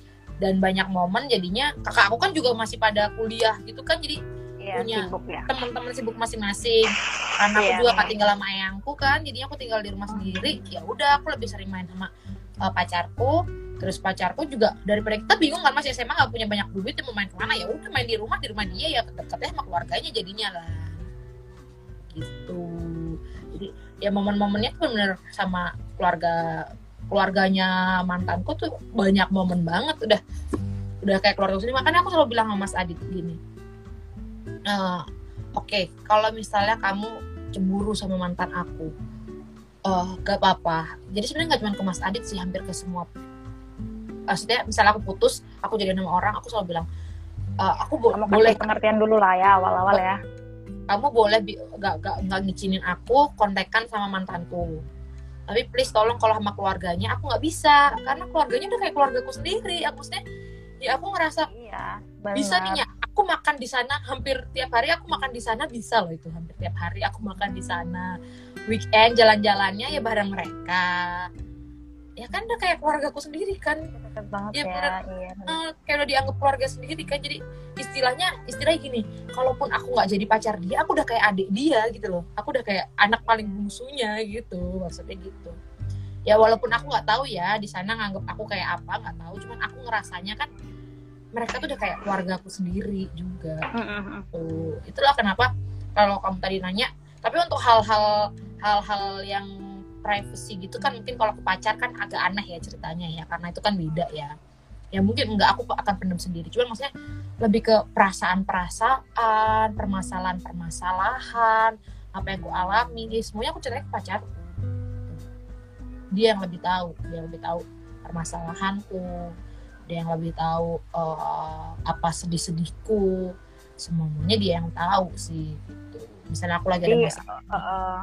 Speaker 1: dan banyak momen jadinya kakak aku kan juga masih pada kuliah gitu kan jadi
Speaker 2: iya
Speaker 1: punya
Speaker 2: sibuk ya.
Speaker 1: teman-teman sibuk masing-masing. Karena aku
Speaker 2: Iya,
Speaker 1: juga kan tinggal sama ayangku kan jadinya aku tinggal di rumah sendiri. Ya udah aku lebih sering main sama uh, pacarku. Terus pacarku juga daripada kita bingung kan masih SMA nggak punya banyak duit mau main ke mana? Ya udah main di rumah di rumah dia ya dekatnya sama keluarganya jadinya lah. Gitu. Jadi ya momen-momennya tuh bener sama keluarga keluarganya mantanku tuh banyak momen banget udah udah kayak keluarga sendiri. Makanya aku selalu bilang sama Mas Adit gini "Eh, oke kalau misalnya kamu cemburu sama mantan aku eh gak apa-apa. Jadi sebenarnya nggak cuma ke Mas Adit sih hampir ke semua. Maksudnya misalnya aku putus aku jadi nama orang aku selalu bilang "Eh, aku bo-
Speaker 2: kamu
Speaker 1: boleh.
Speaker 2: pengertian dulu lah ya awal-awal ya.
Speaker 1: Kamu boleh bi- gak, gak, gak ngizinin aku kontekan sama mantanku tapi please tolong kalau sama keluarganya aku nggak bisa. Karena keluarganya udah kayak keluargaku sendiri. Aku maksudnya ya aku ngerasa
Speaker 2: iya
Speaker 1: bisa nih ya. Aku makan di sana hampir tiap hari aku makan di sana bisa loh itu hampir tiap hari aku makan di sana. Weekend jalan-jalannya ya bareng mereka ya kan udah kayak keluargaku sendiri kan.
Speaker 2: Banget
Speaker 1: Iya,
Speaker 2: ya,
Speaker 1: benar.
Speaker 2: iya.
Speaker 1: Eh, kayak udah dianggap keluarga sendiri kan. Jadi istilahnya istilahnya gini kalaupun aku nggak jadi pacar dia aku udah kayak adik dia gitu loh. Aku udah kayak anak paling bungsunya gitu maksudnya gitu. Ya walaupun aku nggak tahu ya di sana nganggap aku kayak apa nggak tahu. Cuman aku ngerasanya kan mereka tuh udah kayak keluarga aku sendiri juga. Tuh itulah kenapa kalau kamu tadi nanya. Tapi untuk hal-hal hal-hal yang privacy gitu kan mungkin kalau ke pacar kan agak aneh ya ceritanya ya karena itu kan beda ya. Ya mungkin enggak aku akan pendam sendiri. Cuman maksudnya lebih ke perasaan-perasaan permasalahan-permasalahan apa yang aku alami ya semuanya aku ceritain ke pacar. Dia yang lebih tahu dia yang lebih tahu permasalahanku dia yang lebih tahu eh, apa sedih-sedihku. Semuanya dia yang tahu sih gitu. Misalnya aku lagi ada
Speaker 2: Jadi,
Speaker 1: masalah.
Speaker 2: uh, uh,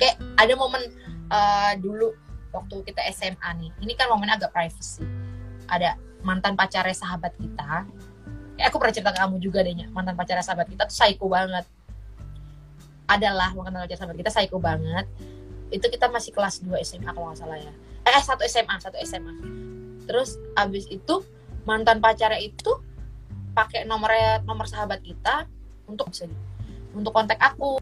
Speaker 1: kayak ada momen eh, dulu waktu kita SMA nih ini kan momen agak privacy. Ada mantan pacarnya sahabat kita. Kayak aku pernah cerita ke kamu juga dehnya mantan pacarnya sahabat kita tuh psycho banget. Adalah mantan pacar sahabat kita psycho banget. Itu kita masih kelas 2 SMA kalau nggak salah ya. Eh satu SMA satu SMA terus abis itu mantan pacarnya itu pakai nomornya nomor sahabat kita untuk untuk kontak aku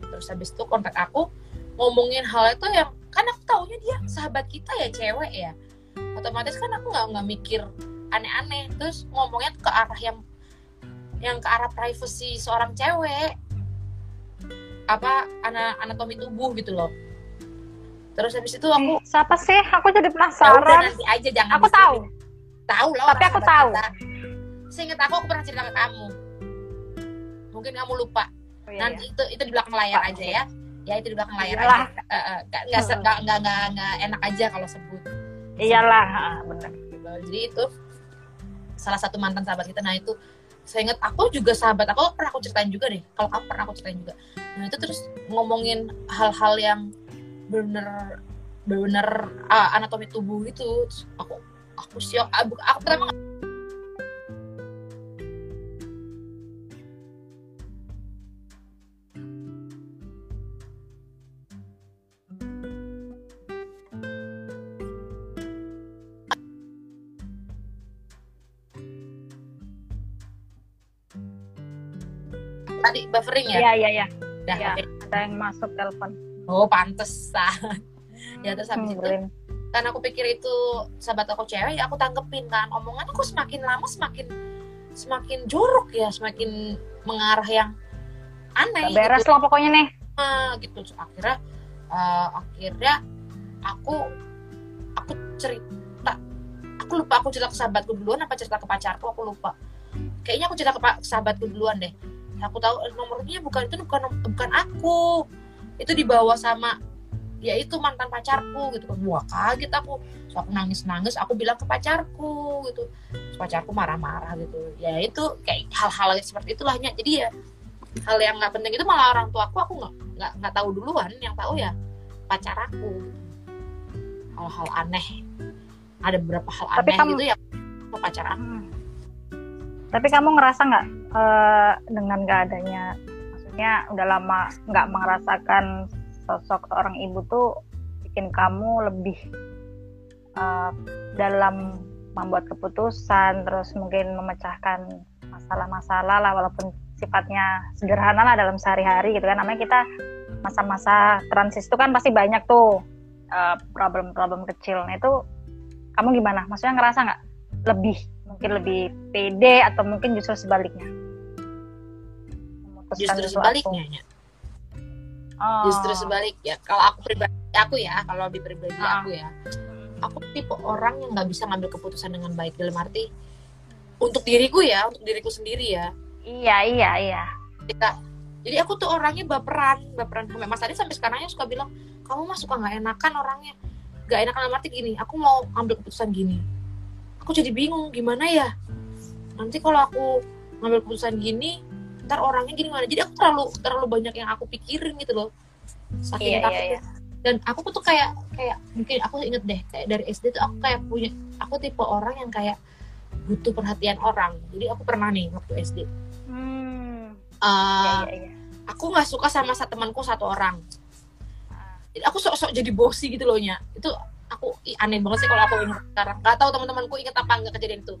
Speaker 1: terus habis itu kontak aku ngomongin hal itu yang kan aku taunya dia sahabat kita ya cewek ya otomatis kan aku nggak nggak mikir aneh-aneh terus ngomongnya ke arah yang yang ke arah privacy seorang cewek apa ana anatomi tubuh gitu loh terus habis itu aku
Speaker 2: eh, siapa sih? Aku jadi
Speaker 1: ya udah
Speaker 2: penasaran.
Speaker 1: nanti aja jangan
Speaker 2: Aku tahu.
Speaker 1: tahu lah
Speaker 2: Tapi aku tahu.
Speaker 1: kita. seingat aku aku pernah cerita ke kamu mungkin kamu lupa
Speaker 2: Oh, iya,
Speaker 1: nanti itu itu di belakang layar aja ya. Ya itu di belakang layar
Speaker 2: Iyalah.
Speaker 1: aja. Eh, eh, nggak nggak se- nggak nggak nggak- nggak enak aja kalau sebut.
Speaker 2: Iya. Iyalah,
Speaker 1: gitu. jadi itu salah satu mantan sahabat kita. Nah itu saya ingat aku juga sahabat aku pernah aku ceritain juga deh. Kalau kamu pernah aku ceritain juga. Nah itu terus ngomongin hal-hal yang bener bener ah, anatomi tubuh itu. Terus aku aku siok aku, aku pertama tadi buffering ya
Speaker 2: Iya, iya, iya. Iya.
Speaker 1: oke.
Speaker 2: Ada yang masuk telepon.
Speaker 1: oh pantesan [LAUGHS] ya terus habis itu
Speaker 2: Nyebelin.
Speaker 1: karena aku pikir itu sahabat aku cewek ya aku tanggepin kan omongan aku semakin lama semakin semakin jorok ya semakin mengarah yang aneh
Speaker 2: Gak beres lah pokoknya nih.
Speaker 1: gitu, gitu. akhirnya eh, akhirnya aku aku cerita aku lupa aku cerita ke sahabatku duluan apa cerita ke pacarku aku lupa kayaknya aku cerita ke sahabatku duluan deh aku tahu eh, nomornya bukan itu bukan bukan aku. Itu dibawa sama ya itu mantan pacarku gitu. Kan wah kaget aku. So aku nangis nangis aku bilang ke pacarku gitu. Terus pacarku marah-marah gitu. Ya itu kayak hal-hal seperti itulah jadi ya hal yang nggak penting itu malah orang tua aku aku nggak nggak nggak tahu duluan. Yang tahu ya pacar aku. Hal-hal aneh. Ada beberapa hal
Speaker 2: Tapi
Speaker 1: aneh
Speaker 2: kamu-
Speaker 1: gitu ya ke pacar aku.
Speaker 2: Hmm. Tapi kamu ngerasa nggak eh, dengan gak adanya, maksudnya udah lama nggak merasakan sosok seorang ibu tuh bikin kamu lebih eh, dalam membuat keputusan, terus mungkin memecahkan masalah-masalah lah, walaupun sifatnya sederhana lah dalam sehari-hari gitu kan. Namanya kita masa-masa transis itu kan pasti banyak tuh eh, problem-problem kecil. Nah itu kamu gimana? Maksudnya ngerasa nggak lebih mungkin lebih pede atau mungkin justru sebaliknya Memutuskan
Speaker 1: justru
Speaker 2: sesuatu.
Speaker 1: sebaliknya ya.
Speaker 2: oh.
Speaker 1: justru sebaliknya kalau aku pribadi aku ya kalau di pribadi
Speaker 2: Ah.
Speaker 1: aku ya aku tipe orang yang nggak bisa ngambil keputusan dengan baik dalam arti untuk diriku ya untuk diriku sendiri ya
Speaker 2: iya iya iya
Speaker 1: kita jadi aku tuh orangnya baperan baperan sampai Mas Adi sampai sekarangnya suka bilang kamu mah suka nggak enakan orangnya nggak enakan dalam arti gini aku mau ambil keputusan gini aku jadi bingung gimana ya nanti kalau aku ngambil keputusan gini ntar orangnya gini mana? Jadi aku terlalu terlalu banyak yang aku pikirin gitu loh. Saking
Speaker 2: Iya, iya,
Speaker 1: takutnya. dan aku tuh kayak kayak mungkin aku inget deh kayak dari SD tuh aku kayak punya aku tipe orang yang kayak butuh perhatian orang. Jadi aku pernah nih waktu SD
Speaker 2: Hmm.
Speaker 1: uh,
Speaker 2: Iya, iya, iya.
Speaker 1: aku nggak suka sama satu temanku satu orang. Jadi aku sok-sok jadi bosi gitu loh nya. Itu aku ih, aneh banget sih kalau aku ingat sekarang. Nggak tahu teman-temanku ingat apa nggak kejadian itu.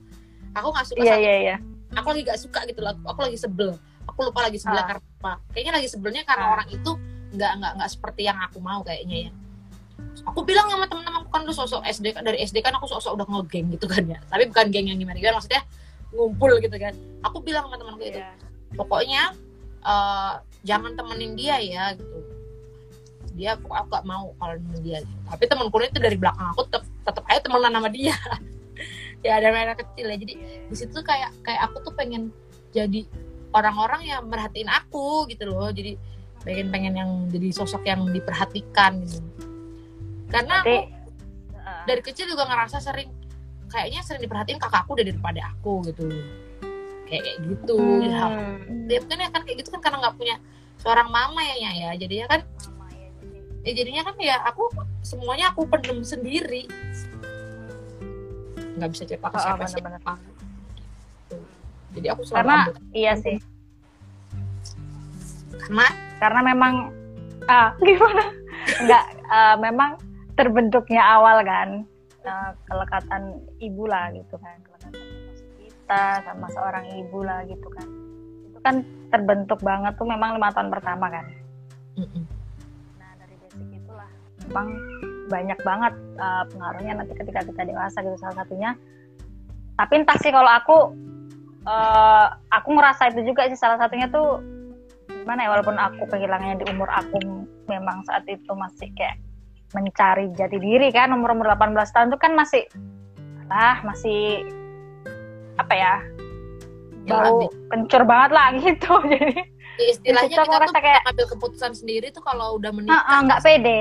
Speaker 1: Aku nggak suka
Speaker 2: Iya,
Speaker 1: sama
Speaker 2: iya, iya.
Speaker 1: aku lagi gak suka gitu loh. Aku, aku lagi sebel aku lupa lagi sebel
Speaker 2: Ah.
Speaker 1: karena apa kayaknya lagi sebelnya karena
Speaker 2: Ah.
Speaker 1: orang itu nggak nggak nggak seperti yang aku mau kayaknya ya aku bilang sama teman-temanku kan lu sosok SD kan dari SD kan aku sosok udah ngegeng gitu kan ya tapi bukan geng yang gimana gimana maksudnya ngumpul gitu kan aku bilang sama temanku itu
Speaker 2: Iya.
Speaker 1: pokoknya eh, jangan temenin dia ya gitu dia aku aku gak mau kalau temenin dia gitu. tapi temanku itu dari belakang aku tetap tetap aja temenan sama dia [LAUGHS] ya ada anak kecil ya jadi di situ tuh kayak kayak aku tuh pengen jadi orang-orang yang merhatiin aku gitu loh. Jadi pengen pengen yang jadi sosok yang diperhatikan gitu. Karena aku dari kecil juga ngerasa sering kayaknya sering diperhatiin kakakku udah daripada aku gitu. Kayak kayak gitu. Ya
Speaker 2: Hmm.
Speaker 1: dia kan ya kan kayak gitu kan karena nggak punya seorang mama ya Nya, ya. Jadinya kan
Speaker 2: ya, jadi.
Speaker 1: ya jadinya kan ya aku semuanya aku pendem sendiri. Nggak bisa cerita ke siapa siapa. Jadi aku selalu
Speaker 2: Karena
Speaker 1: ambil-
Speaker 2: iya sih,
Speaker 1: karena
Speaker 2: karena memang ah [LAUGHS] gimana? Enggak, eh, memang terbentuknya awal kan eh, kelekatan ibu lah gitu kan, kelekatan emosi kita sama seorang ibu lah gitu kan. Itu kan terbentuk banget tuh memang lima tahun pertama kan. Nah dari basic itulah memang banyak banget uh, pengaruhnya nanti ketika kita dewasa gitu salah satunya. Tapi entah sih kalau aku uh, aku ngerasa itu juga sih. Salah satunya tuh gimana ya walaupun aku kehilangannya di umur aku memang saat itu masih kayak mencari jati diri kan umur umur 18 tahun tuh kan masih lah masih apa ya bau
Speaker 1: Jalan
Speaker 2: kencur banget lah [LAUGHS] gitu. Jadi
Speaker 1: Ya, istilahnya
Speaker 2: aku
Speaker 1: kita tuh
Speaker 2: kayak-
Speaker 1: ambil keputusan sendiri tuh kalau udah
Speaker 2: Ah,
Speaker 1: menikah
Speaker 2: ah, nggak pede.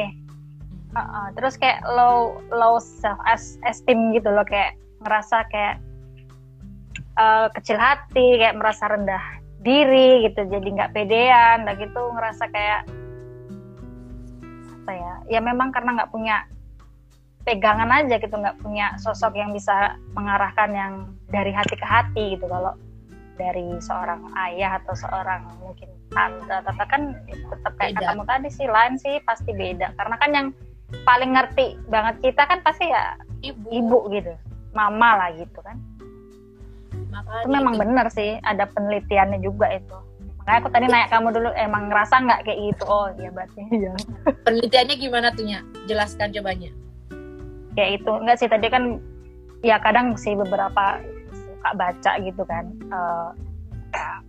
Speaker 2: Ah, ah. terus kayak low low self esteem gitu loh kayak ngerasa kayak eh, kecil hati kayak merasa rendah diri gitu jadi nggak pedean dan gitu ngerasa kayak apa ya ya memang karena nggak punya pegangan aja gitu nggak punya sosok yang bisa mengarahkan yang dari hati ke hati gitu. Kalau dari seorang ayah atau seorang mungkin tante tante kan tetap kayak
Speaker 1: Beda.
Speaker 2: katamu tadi sih lain sih pasti beda. Karena kan yang paling ngerti banget kita kan pasti ya
Speaker 1: ibu,
Speaker 2: ibu gitu mama lah gitu kan
Speaker 1: makanya
Speaker 2: itu memang
Speaker 1: itu.
Speaker 2: benar sih ada penelitiannya juga itu. Makanya aku tadi nanya kamu dulu emang ngerasa nggak kayak gitu? Oh iya berarti iya. [LAUGHS]
Speaker 1: Penelitiannya gimana tuh Nya? jelaskan cobanya.
Speaker 2: Kayak itu. Enggak sih tadi kan ya kadang sih beberapa suka baca gitu kan. Eh,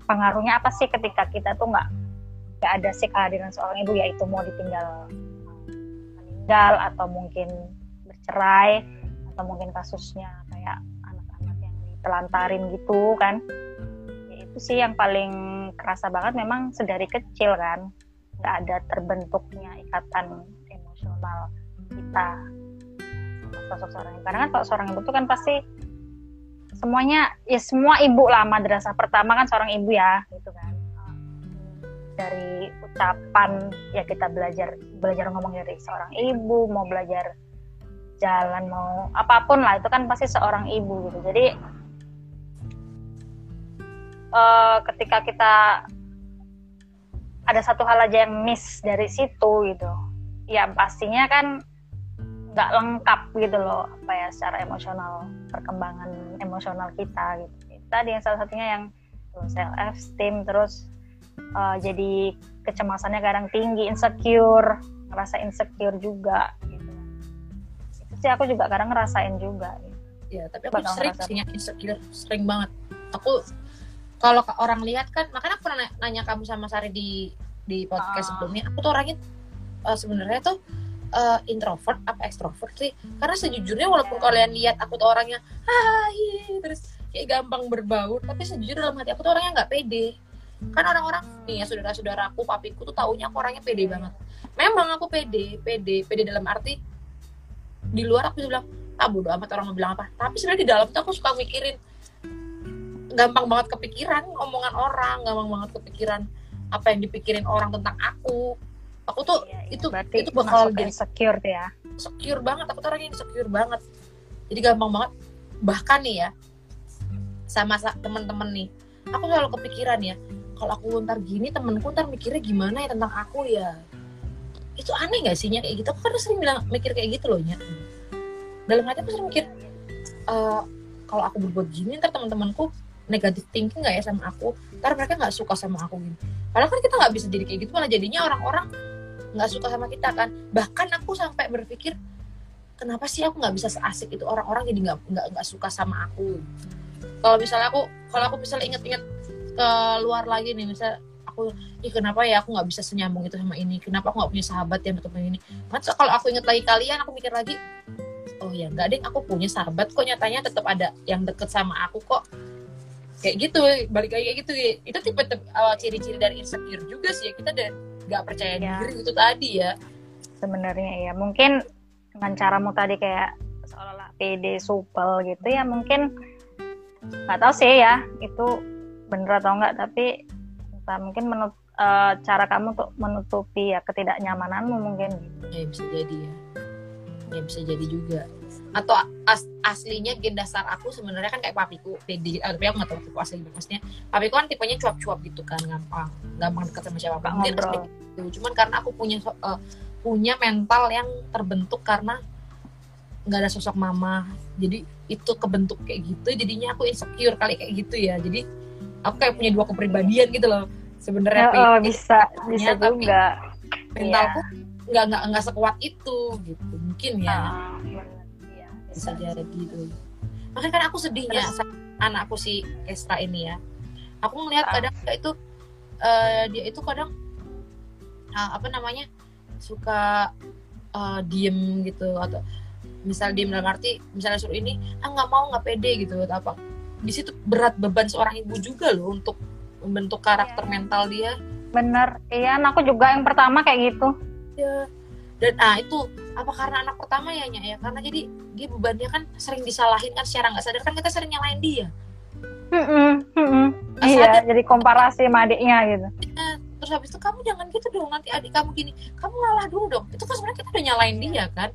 Speaker 2: pengaruhnya apa sih ketika kita tuh nggak nggak ada sih kehadiran seorang ibu? Yaitu mau ditinggal meninggal atau mungkin bercerai atau mungkin kasusnya kayak ditelantarin gitu kan. Ya itu sih yang paling kerasa banget. Memang sedari kecil kan nggak ada terbentuknya ikatan emosional kita. Sosok seorang ibu. Karena kan kalau seorang ibu itu kan pasti semuanya ya semua ibu lah madrasah pertama kan seorang ibu ya gitu kan. Dari ucapan ya kita belajar belajar ngomong dari seorang ibu mau belajar jalan mau apa pun lah itu kan pasti seorang ibu gitu. Jadi eh, ketika kita ada satu hal aja yang miss dari situ gitu ya pastinya kan nggak lengkap gitu loh apa ya secara emosional perkembangan emosional kita gitu tadi yang salah satunya yang self esteem terus eh, jadi kecemasannya kadang tinggi insecure ngerasa insecure juga gitu itu sih aku juga kadang ngerasain juga gitu.
Speaker 1: ya tapi aku
Speaker 2: Bakal
Speaker 1: sering
Speaker 2: ngerasa.
Speaker 1: sih insecure sering banget aku kalau ke- orang lihat kan makanya aku pernah nanya, kamu sama Sari di di podcast
Speaker 2: Ah.
Speaker 1: sebelumnya. Aku tuh orangnya eh, sebenarnya tuh eh, introvert apa ekstrovert sih? Karena sejujurnya walaupun kalian lihat aku tuh orangnya hai terus kayak gampang berbaur tapi sejujurnya dalam hati aku tuh orangnya nggak pede. Kan orang-orang nih ya saudara-saudaraku papiku tuh taunya aku orangnya pede banget. Memang aku pede pede pede dalam arti di luar aku bisa bilang ah bodo amat orang mau bilang apa. Tapi sebenarnya di dalam tuh aku suka mikirin gampang banget kepikiran omongan orang gampang banget kepikiran apa yang dipikirin orang tentang aku. Aku tuh
Speaker 2: Iya, iya.
Speaker 1: itu
Speaker 2: Berarti
Speaker 1: itu bakal jadi
Speaker 2: insecure tuh ya.
Speaker 1: secure banget aku tuh orangnya insecure banget. Jadi gampang banget. Bahkan nih ya sama sa- temen-temen nih aku selalu kepikiran ya kalau aku ntar gini temenku ntar mikirnya gimana ya tentang aku ya. Itu aneh gak sih kayak gitu. Aku kan sering bilang mikir kayak gitu loh Nya. dalam hati aku sering mikir eh, kalau aku berbuat gini ntar teman-temanku negatif thinking nggak ya sama aku? Ntar mereka nggak suka sama aku gini padahal kan kita nggak bisa jadi kayak gitu malah jadinya orang-orang nggak suka sama kita kan. Bahkan aku sampai berpikir kenapa sih aku nggak bisa seasik itu? Orang-orang jadi nggak nggak nggak suka sama aku. Kalau misalnya aku kalau aku misalnya inget-inget ke luar lagi nih misal aku ih kenapa ya aku nggak bisa senyambung itu sama ini? Kenapa aku nggak punya sahabat yang ketemu ini? Masa kalau aku inget lagi kalian aku mikir lagi oh ya nggak deh aku punya sahabat kok nyatanya tetap ada yang deket sama aku kok kayak gitu balik lagi kayak gitu. Itu tipe uh, ciri-ciri dari insecure juga sih ya. Kita dan nggak percaya
Speaker 2: Ya.
Speaker 1: diri itu tadi ya.
Speaker 2: Sebenarnya ya mungkin dengan caramu tadi kayak seolah-olah pede supel gitu ya mungkin nggak tahu sih ya itu bener atau enggak tapi entah mungkin menut eh, cara kamu untuk menutupi ya ketidaknyamananmu mungkin. Gitu.
Speaker 1: ya bisa jadi ya. Ya bisa jadi juga atau as- aslinya gen dasar aku sebenarnya kan kayak papiku pede eh, tapi aku nggak tahu papiku asli maksudnya papiku kan tipenya cuap-cuap gitu kan gampang gampang dekat sama siapa mungkin gitu. Cuman karena aku punya eh, punya mental yang terbentuk karena nggak ada sosok mama jadi itu kebentuk kayak gitu jadinya aku insecure kali kayak gitu ya. Jadi aku kayak punya dua kepribadian gitu loh sebenarnya
Speaker 2: Ya, oh,
Speaker 1: pede,
Speaker 2: bisa bisa
Speaker 1: tapi
Speaker 2: juga.
Speaker 1: mentalku nggak nggak nggak sekuat itu gitu mungkin ya.
Speaker 2: Iya,
Speaker 1: bisa jadi gitu. Makanya kan aku sedihnya anakku si Estra ini ya. Aku ngelihat
Speaker 2: Ah.
Speaker 1: kadang dia itu eh, dia itu kadang ah, apa namanya suka eh, diem gitu atau misal diem dalam arti misalnya suruh ini ah nggak mau nggak pede gitu atau apa. Di situ berat beban seorang ibu juga loh untuk membentuk karakter
Speaker 2: Iya.
Speaker 1: mental dia.
Speaker 2: Bener, iya aku juga yang pertama kayak gitu.
Speaker 1: ya dan ah itu apa karena anak pertama ya ya karena jadi dia bebannya kan sering disalahin kan secara nggak sadar kan kita sering nyalain dia
Speaker 2: Mm-mm, mm-mm.
Speaker 1: Nggak
Speaker 2: Iya,
Speaker 1: sadar.
Speaker 2: jadi komparasi sama adiknya gitu.
Speaker 1: Nah, terus habis itu kamu jangan gitu dong nanti adik kamu gini kamu ngalah dulu dong itu kan sebenarnya kita udah nyalain dia kan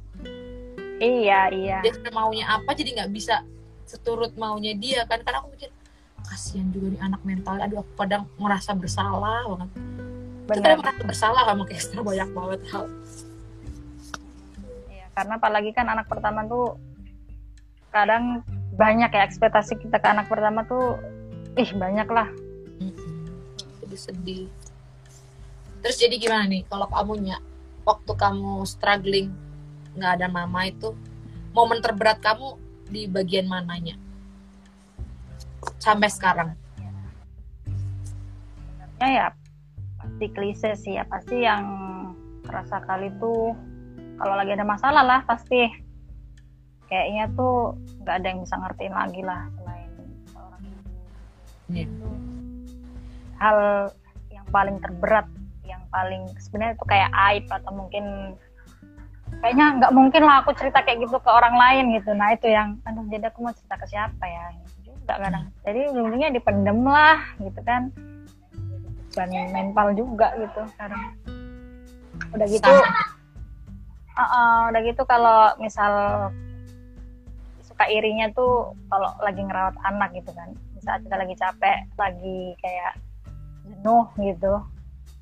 Speaker 2: Iya, iya.
Speaker 1: dia maunya apa jadi nggak bisa seturut maunya dia kan karena aku mikir kasihan juga nih anak mentalnya aduh aku kadang merasa bersalah banget kita
Speaker 2: Bener.
Speaker 1: merasa bersalah sama kayak banyak banget hal
Speaker 2: Iya, karena apalagi kan anak pertama tuh kadang banyak ya ekspektasi kita ke anak pertama tuh ih banyak lah.
Speaker 1: Jadi sedih. Terus jadi gimana nih kalau kamu nya waktu kamu struggling nggak ada mama itu momen terberat kamu di bagian mananya? Sampai sekarang?
Speaker 2: Sebenarnya ya pasti klise sih ya pasti yang kerasa kali tuh kalau lagi ada masalah lah pasti kayaknya tuh nggak ada yang bisa ngertiin lagi lah selain seorang ibu.
Speaker 1: Iya.
Speaker 2: Hal yang paling terberat yang paling sebenarnya itu kayak aib atau mungkin kayaknya nggak mungkin lah aku cerita kayak gitu ke orang lain gitu nah itu yang aduh jadi aku mau cerita ke siapa ya Gitu juga kadang jadi ujung-ujungnya dipendem lah gitu kan beban mental juga gitu sekarang udah gitu
Speaker 1: Sama.
Speaker 2: Uh, uh, udah gitu kalau misal suka irinya tuh kalau lagi ngerawat anak gitu kan. Di saat kita lagi capek lagi kayak jenuh gitu.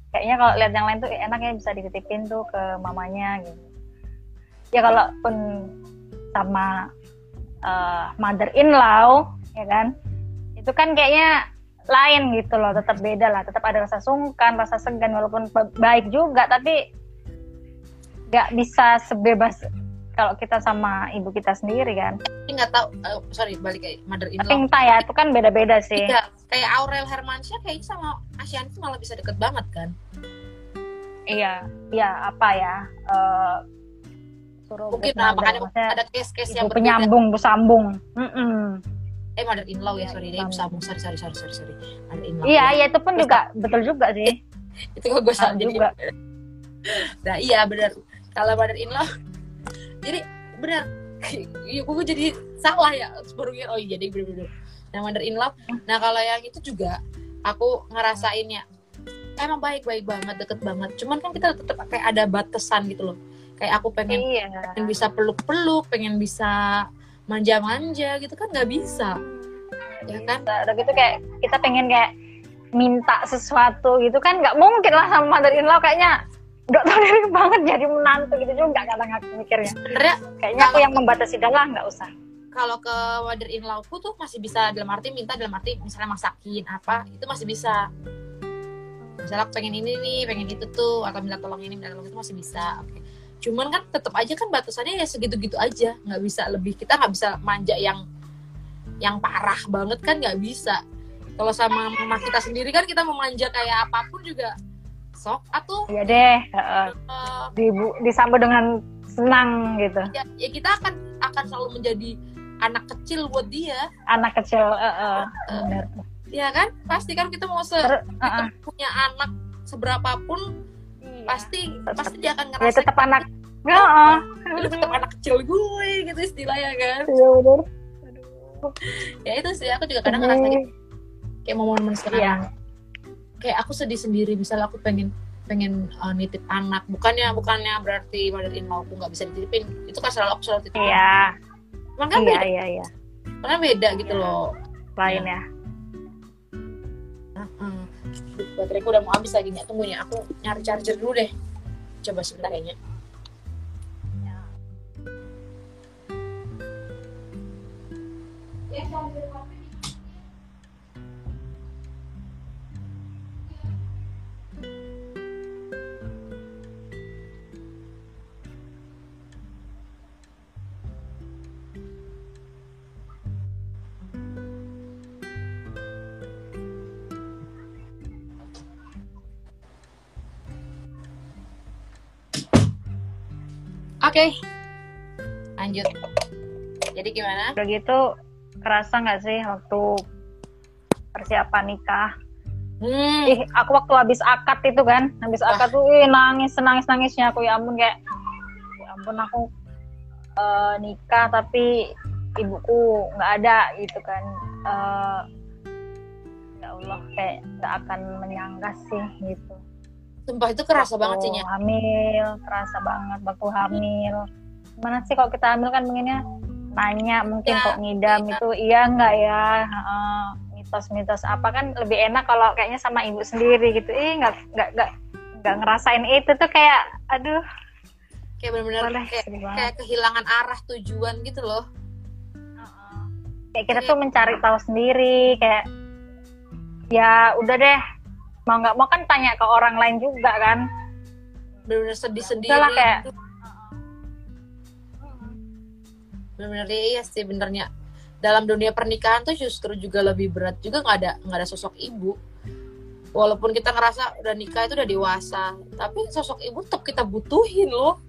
Speaker 2: Kayaknya kalau lihat yang lain tuh eh, enak ya bisa dititipin tuh ke mamanya gitu. Ya kalaupun sama uh, mother in law ya kan itu kan kayaknya lain gitu loh tetap beda lah. Tetap ada rasa sungkan rasa segan walaupun ba- baik juga tapi nggak bisa sebebas kalau kita sama ibu kita sendiri kan?
Speaker 1: Tapi nggak tahu eh, sorry balik kayak mother in
Speaker 2: tapi
Speaker 1: law
Speaker 2: entah ya itu kan beda-beda sih.
Speaker 1: Iya kayak Aurel Hermansyah kayaknya sama Asyanti malah bisa deket banget kan?
Speaker 2: Iya iya apa ya eh suruh
Speaker 1: mungkin lah makanya ada case-case yang berbeda.
Speaker 2: penyambung bersambung Mm-mm.
Speaker 1: eh mother in law ya
Speaker 2: Iya,
Speaker 1: sorry eh
Speaker 2: sama.
Speaker 1: sambung. sorry sorry sorry sorry sorry. Mother in law.
Speaker 2: Iya iya itu pun juga betul juga sih. [LAUGHS]
Speaker 1: Itu kok gue salah
Speaker 2: Sama
Speaker 1: jadi
Speaker 2: juga.
Speaker 1: nah iya benar kalau mother in law jadi benar. Iya gue jadi salah ya baru oh iya jadi bener-bener. Yang mother in law nah kalau yang itu juga aku ngerasainnya emang baik baik banget deket banget. Cuman kan kita tetap kayak ada batasan gitu loh. Kayak aku pengen,
Speaker 2: iya.
Speaker 1: pengen bisa peluk peluk pengen bisa manja manja gitu kan nggak bisa. Ya kan?
Speaker 2: udah gitu kayak kita pengen kayak minta sesuatu gitu kan nggak mungkin lah sama mother in law kayaknya nggak tahu diri banget jadi menantu gitu juga kadang aku mikirnya.
Speaker 1: Sebenarnya
Speaker 2: kayaknya aku yang membatasi dah lah nggak usah.
Speaker 1: Kalau ke mother in lawku tuh masih bisa dalam arti minta dalam arti misalnya masakin apa itu masih bisa. Misalnya aku pengen ini nih pengen itu tuh atau minta tolong ini minta tolong itu masih bisa oke. Cuman kan tetap aja kan batasannya ya segitu-gitu aja nggak bisa lebih kita nggak bisa manja yang yang parah banget kan nggak bisa. Kalau sama mama kita sendiri kan kita memanja kayak apa pun juga sok atau
Speaker 2: iya deh uh,
Speaker 1: uh,
Speaker 2: dibu disambut dengan senang gitu.
Speaker 1: ya, ya kita akan akan selalu menjadi anak kecil buat dia.
Speaker 2: Anak kecil uh, uh, bener.
Speaker 1: ya kan? Pasti kan kita mau se
Speaker 2: Ter-
Speaker 1: kita
Speaker 2: uh-uh.
Speaker 1: punya anak seberapapun pasti pasti dia akan
Speaker 2: ya
Speaker 1: ngerasa
Speaker 2: tetap anak. Heeh.
Speaker 1: lu tetap anak kecil gue gitu istilahnya kan.
Speaker 2: Iya bener.
Speaker 1: ya itu sih aku juga kadang ngerasa gitu. Kayak momen-momen sekarang.
Speaker 2: Iya.
Speaker 1: Kayak aku sedih sendiri. Misalnya aku pengen pengen uh, nitip anak. Bukannya bukannya berarti mother in law aku nggak bisa dititipin. Itu kan selalu aku selalu titip.
Speaker 2: Iya,
Speaker 1: cuman kan
Speaker 2: iya,
Speaker 1: beda?
Speaker 2: iya, iya.
Speaker 1: kan beda gitu
Speaker 2: Iya.
Speaker 1: loh.
Speaker 2: Lain ya.
Speaker 1: Heeh. Duh, bateraiku udah mau habis lagi. Nggak tunggu ya aku nyari charger dulu deh. Coba sebentar kayaknya oke lanjut jadi gimana
Speaker 2: Udah gitu kerasa nggak sih waktu persiapan nikah?
Speaker 1: hmm,
Speaker 2: Ih, aku waktu habis akad itu kan, habis akad tuh ih, nangis, nangis, nangisnya aku ya ampun kayak, ya ampun aku eh, nikah tapi ibuku nggak ada gitu kan. Eh, ya Allah kayak nggak akan menyangka sih gitu.
Speaker 1: Sumpah itu kerasa
Speaker 2: Waktu
Speaker 1: banget sih Nya.
Speaker 2: Hamil, kerasa banget waktu hamil. Gimana sih kalau kita hamil kan pengennya nanya mungkin
Speaker 1: Ya,
Speaker 2: kok ngidam
Speaker 1: iya.
Speaker 2: itu iya nggak ya Heeh, mitos-mitos apa kan lebih enak kalau kayaknya sama ibu sendiri gitu ih nggak nggak nggak nggak ngerasain itu tuh kayak aduh
Speaker 1: kayak benar-benar kayak, kayak kehilangan arah tujuan gitu loh
Speaker 2: kayak kita tuh mencari tahu sendiri kayak ya udah deh mau nggak mau kan tanya ke orang lain juga kan.
Speaker 1: Benar-benar sedih sendiri
Speaker 2: Udah lah, kayak-
Speaker 1: benar-benar iya sih benernya. Dalam dunia pernikahan tuh justru juga lebih berat juga nggak ada nggak ada sosok ibu. Walaupun kita ngerasa udah nikah itu udah dewasa tapi sosok ibu tetap kita butuhin loh.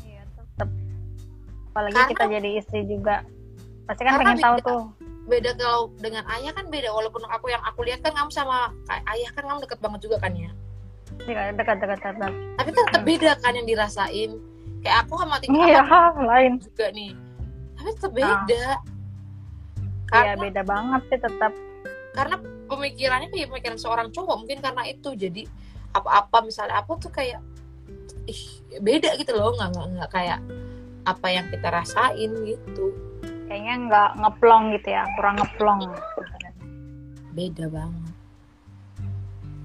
Speaker 2: Iya, tetep. apalagi
Speaker 1: Karena-
Speaker 2: kita jadi istri juga. Pasti kan pengen tahu
Speaker 1: beda.
Speaker 2: tuh
Speaker 1: beda kalau dengan ayah kan beda. Walaupun aku yang aku lihat kan kamu sama kayak ayah kan kamu deket banget juga kan ya?
Speaker 2: Iya, dekat-dekat dekat.
Speaker 1: Tapi kan tetap beda kan yang dirasain. Kayak aku sama tingkat
Speaker 2: iya [LAUGHS] lain.
Speaker 1: juga nih. Tapi tetap
Speaker 2: Ah.
Speaker 1: beda.
Speaker 2: Iya
Speaker 1: karena
Speaker 2: beda banget sih tetap
Speaker 1: karena pemikirannya kayak pemikiran seorang cowok mungkin karena itu. Jadi apa-apa misalnya apa tuh kayak ih beda gitu loh. Nggak nggak kayak apa yang kita rasain gitu
Speaker 2: kayaknya nggak ngeplong gitu ya kurang ngeplong.
Speaker 1: Beda banget.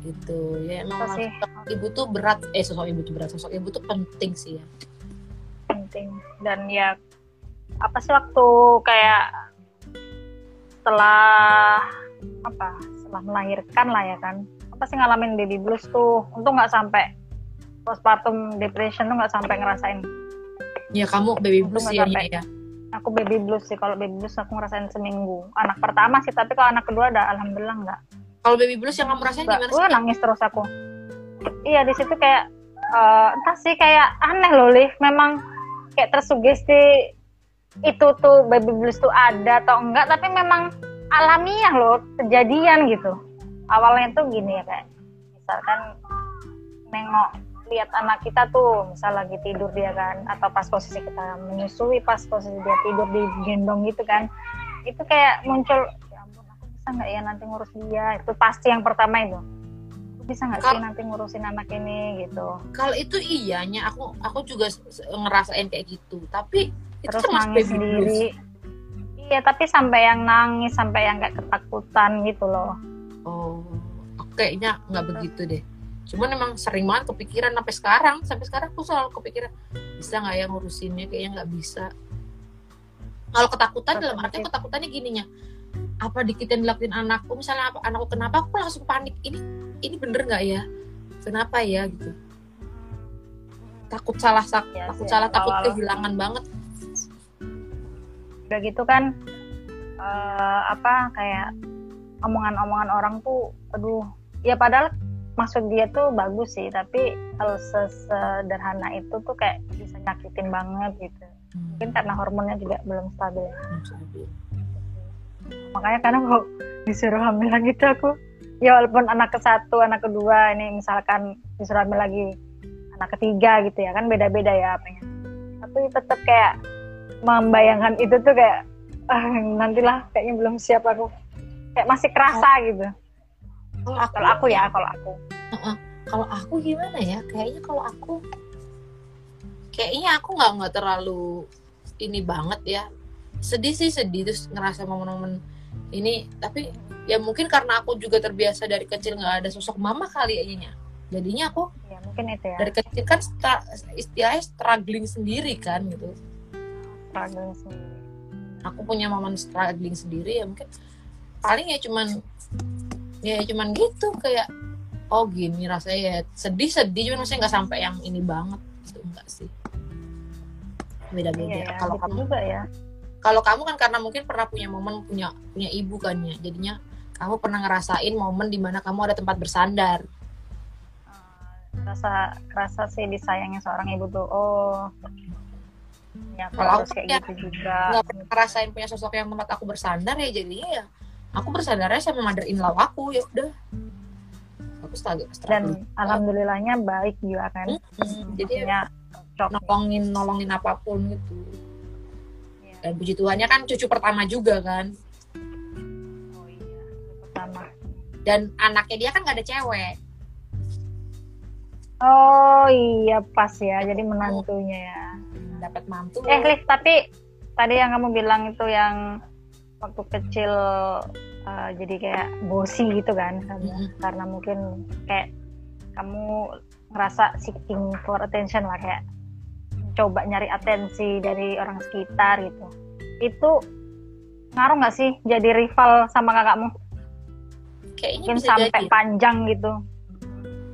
Speaker 1: Gitu. Ya emang
Speaker 2: Apa sih?
Speaker 1: sosok ibu tuh berat. Eh sosok ibu tuh berat. Sosok ibu tuh penting sih ya.
Speaker 2: Penting. Dan ya apa sih waktu kayak setelah apa setelah melahirkan lah ya kan. Apa sih ngalamin baby blues tuh? Untung nggak sampai postpartum depression tuh nggak sampai ngerasain.
Speaker 1: Ya kamu baby blues ya, ya
Speaker 2: aku baby blues sih. Kalau baby blues aku ngerasain seminggu. Anak pertama sih tapi kalau anak kedua ada alhamdulillah nggak
Speaker 1: kalau baby blues yang kamu rasain gimana sih?
Speaker 2: Nangis terus aku. Iya di situ kayak eh, entah sih kayak aneh loh Lih. Memang kayak tersugesti itu tuh baby blues tuh ada atau enggak tapi memang alamiah loh kejadian gitu. Awalnya tuh gini ya kayak misalkan nengok lihat anak kita tuh misal lagi tidur dia kan atau pas posisi kita menyusui pas posisi dia tidur di gendong gitu kan itu kayak muncul ya bisa nggak ya nanti ngurus dia? Itu pasti yang pertama itu. Aku bisa nggak sih nanti ngurusin anak ini? Gitu.
Speaker 1: Kalau itu iyanya aku aku juga ngerasain kayak gitu. Tapi itu
Speaker 2: terus nangis
Speaker 1: baby
Speaker 2: sendiri.
Speaker 1: blues.
Speaker 2: iya tapi sampai yang nangis sampai yang kayak ketakutan gitu loh.
Speaker 1: Oh aku kayaknya nggak begitu deh cuman emang sering banget kepikiran sampai sekarang sampai sekarang aku selalu kepikiran bisa nggak ya ngurusinnya? Kayaknya nggak bisa. Kalau ketakutan dalam arti
Speaker 2: Terus
Speaker 1: ketakutannya gininya apa dikit yang dilakuin anakku? Misalnya apa anakku kenapa aku langsung panik? Ini ini bener nggak ya? Kenapa ya? Gitu. Takut salah sak
Speaker 2: Iya
Speaker 1: takut salah takut kehilangan banget.
Speaker 2: Udah gitu kan eh, apa kayak omongan-omongan orang tuh aduh. Ya padahal maksud dia tuh bagus sih tapi kalau sesederhana itu tuh kayak bisa nyakitin banget gitu. Mungkin karena hormonnya juga belum stabil. Ya. makanya kadang kok disuruh hamil lagi tuh aku ya walaupun anak ke satu anak kedua ini misalkan disuruh hamil lagi anak ketiga gitu ya kan beda-beda ya apanya tapi tetap kayak membayangkan itu tuh kayak ah, nantilah kayaknya belum siap aku. Kayak masih kerasa gitu
Speaker 1: kalau aku
Speaker 2: kalau aku ya kalau aku.
Speaker 1: Kalau aku gimana ya? Kayaknya kalau aku kayaknya aku nggak nggak terlalu ini banget ya. Sedih sih sedih. Terus ngerasa momen-momen ini. Tapi ya mungkin karena aku juga terbiasa dari kecil nggak ada sosok mama kali ya jadinya aku
Speaker 2: ya mungkin itu ya.
Speaker 1: dari kecil kan stra- istilahnya struggling sendiri kan gitu.
Speaker 2: Struggling sendiri.
Speaker 1: aku punya momen struggling sendiri ya mungkin paling ya cuman ya cuman gitu kayak oh gini rasanya ya. Sedih sedih cuman maksudnya nggak sampai yang ini banget gitu enggak sih. Beda beda
Speaker 2: iya ya,
Speaker 1: kalau
Speaker 2: gitu
Speaker 1: kamu?
Speaker 2: juga ya.
Speaker 1: Kalau kamu kan karena mungkin pernah punya momen punya punya ibu kan ya. Jadinya kamu pernah ngerasain momen di mana kamu ada tempat bersandar.
Speaker 2: Eh, rasa rasa sih disayangnya seorang ibu tuh oh ya
Speaker 1: Kalau aku
Speaker 2: kayak
Speaker 1: ya,
Speaker 2: gitu juga.
Speaker 1: nggak pernah ngerasain punya sosok yang tempat aku bersandar ya jadinya ya aku bersandarnya sama mother in law aku ya udah aku struggling
Speaker 2: dan alhamdulillahnya baik juga kan.
Speaker 1: Hmm, jadi
Speaker 2: cocok
Speaker 1: nolongin nolongin apa pun gitu.
Speaker 2: Ya.
Speaker 1: dan puji Tuhannya kan cucu pertama juga kan.
Speaker 2: Oh iya pertama.
Speaker 1: Dan anaknya dia kan gak ada cewek.
Speaker 2: Oh iya pas ya. Jadi menantunya ya.
Speaker 1: Dapat mantu.
Speaker 2: Eh Liv tapi tadi yang kamu bilang itu yang waktu kecil eh, jadi kayak bosi gitu kan karena,
Speaker 1: Mm-mm.
Speaker 2: karena mungkin kayak kamu ngerasa seeking for attention lah kayak coba nyari atensi dari orang sekitar gitu itu ngaruh nggak sih jadi rival sama kakakmu
Speaker 1: kayaknya
Speaker 2: mungkin
Speaker 1: bisa
Speaker 2: sampai
Speaker 1: jadi
Speaker 2: panjang gitu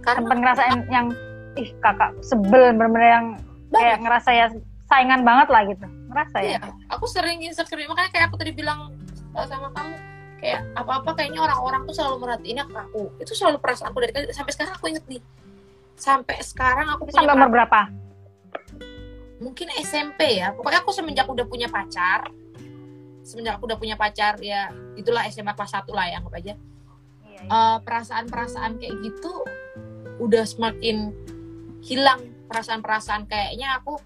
Speaker 1: karena
Speaker 2: sempat ngerasain yang ih kakak sebel bener-bener yang kayak
Speaker 1: banget.
Speaker 2: ngerasa ya saingan banget lah gitu. Ngerasa ya?
Speaker 1: Iya, aku sering insecure makanya kayak aku tadi bilang uh, sama kamu kayak apa-apa kayaknya orang-orang tuh selalu merhatiinnya ke aku. Itu selalu perasaan aku dari sampai sekarang aku inget nih. Sampai sekarang aku punya
Speaker 2: sampai umur berapa?
Speaker 1: Mungkin SMP ya. Pokoknya aku semenjak udah punya pacar semenjak aku udah punya pacar ya itulah SMA kelas 1 lah ya anggap aja.
Speaker 2: Iya, iya.
Speaker 1: Eh, perasaan-perasaan kayak gitu udah semakin hilang. Perasaan-perasaan kayaknya aku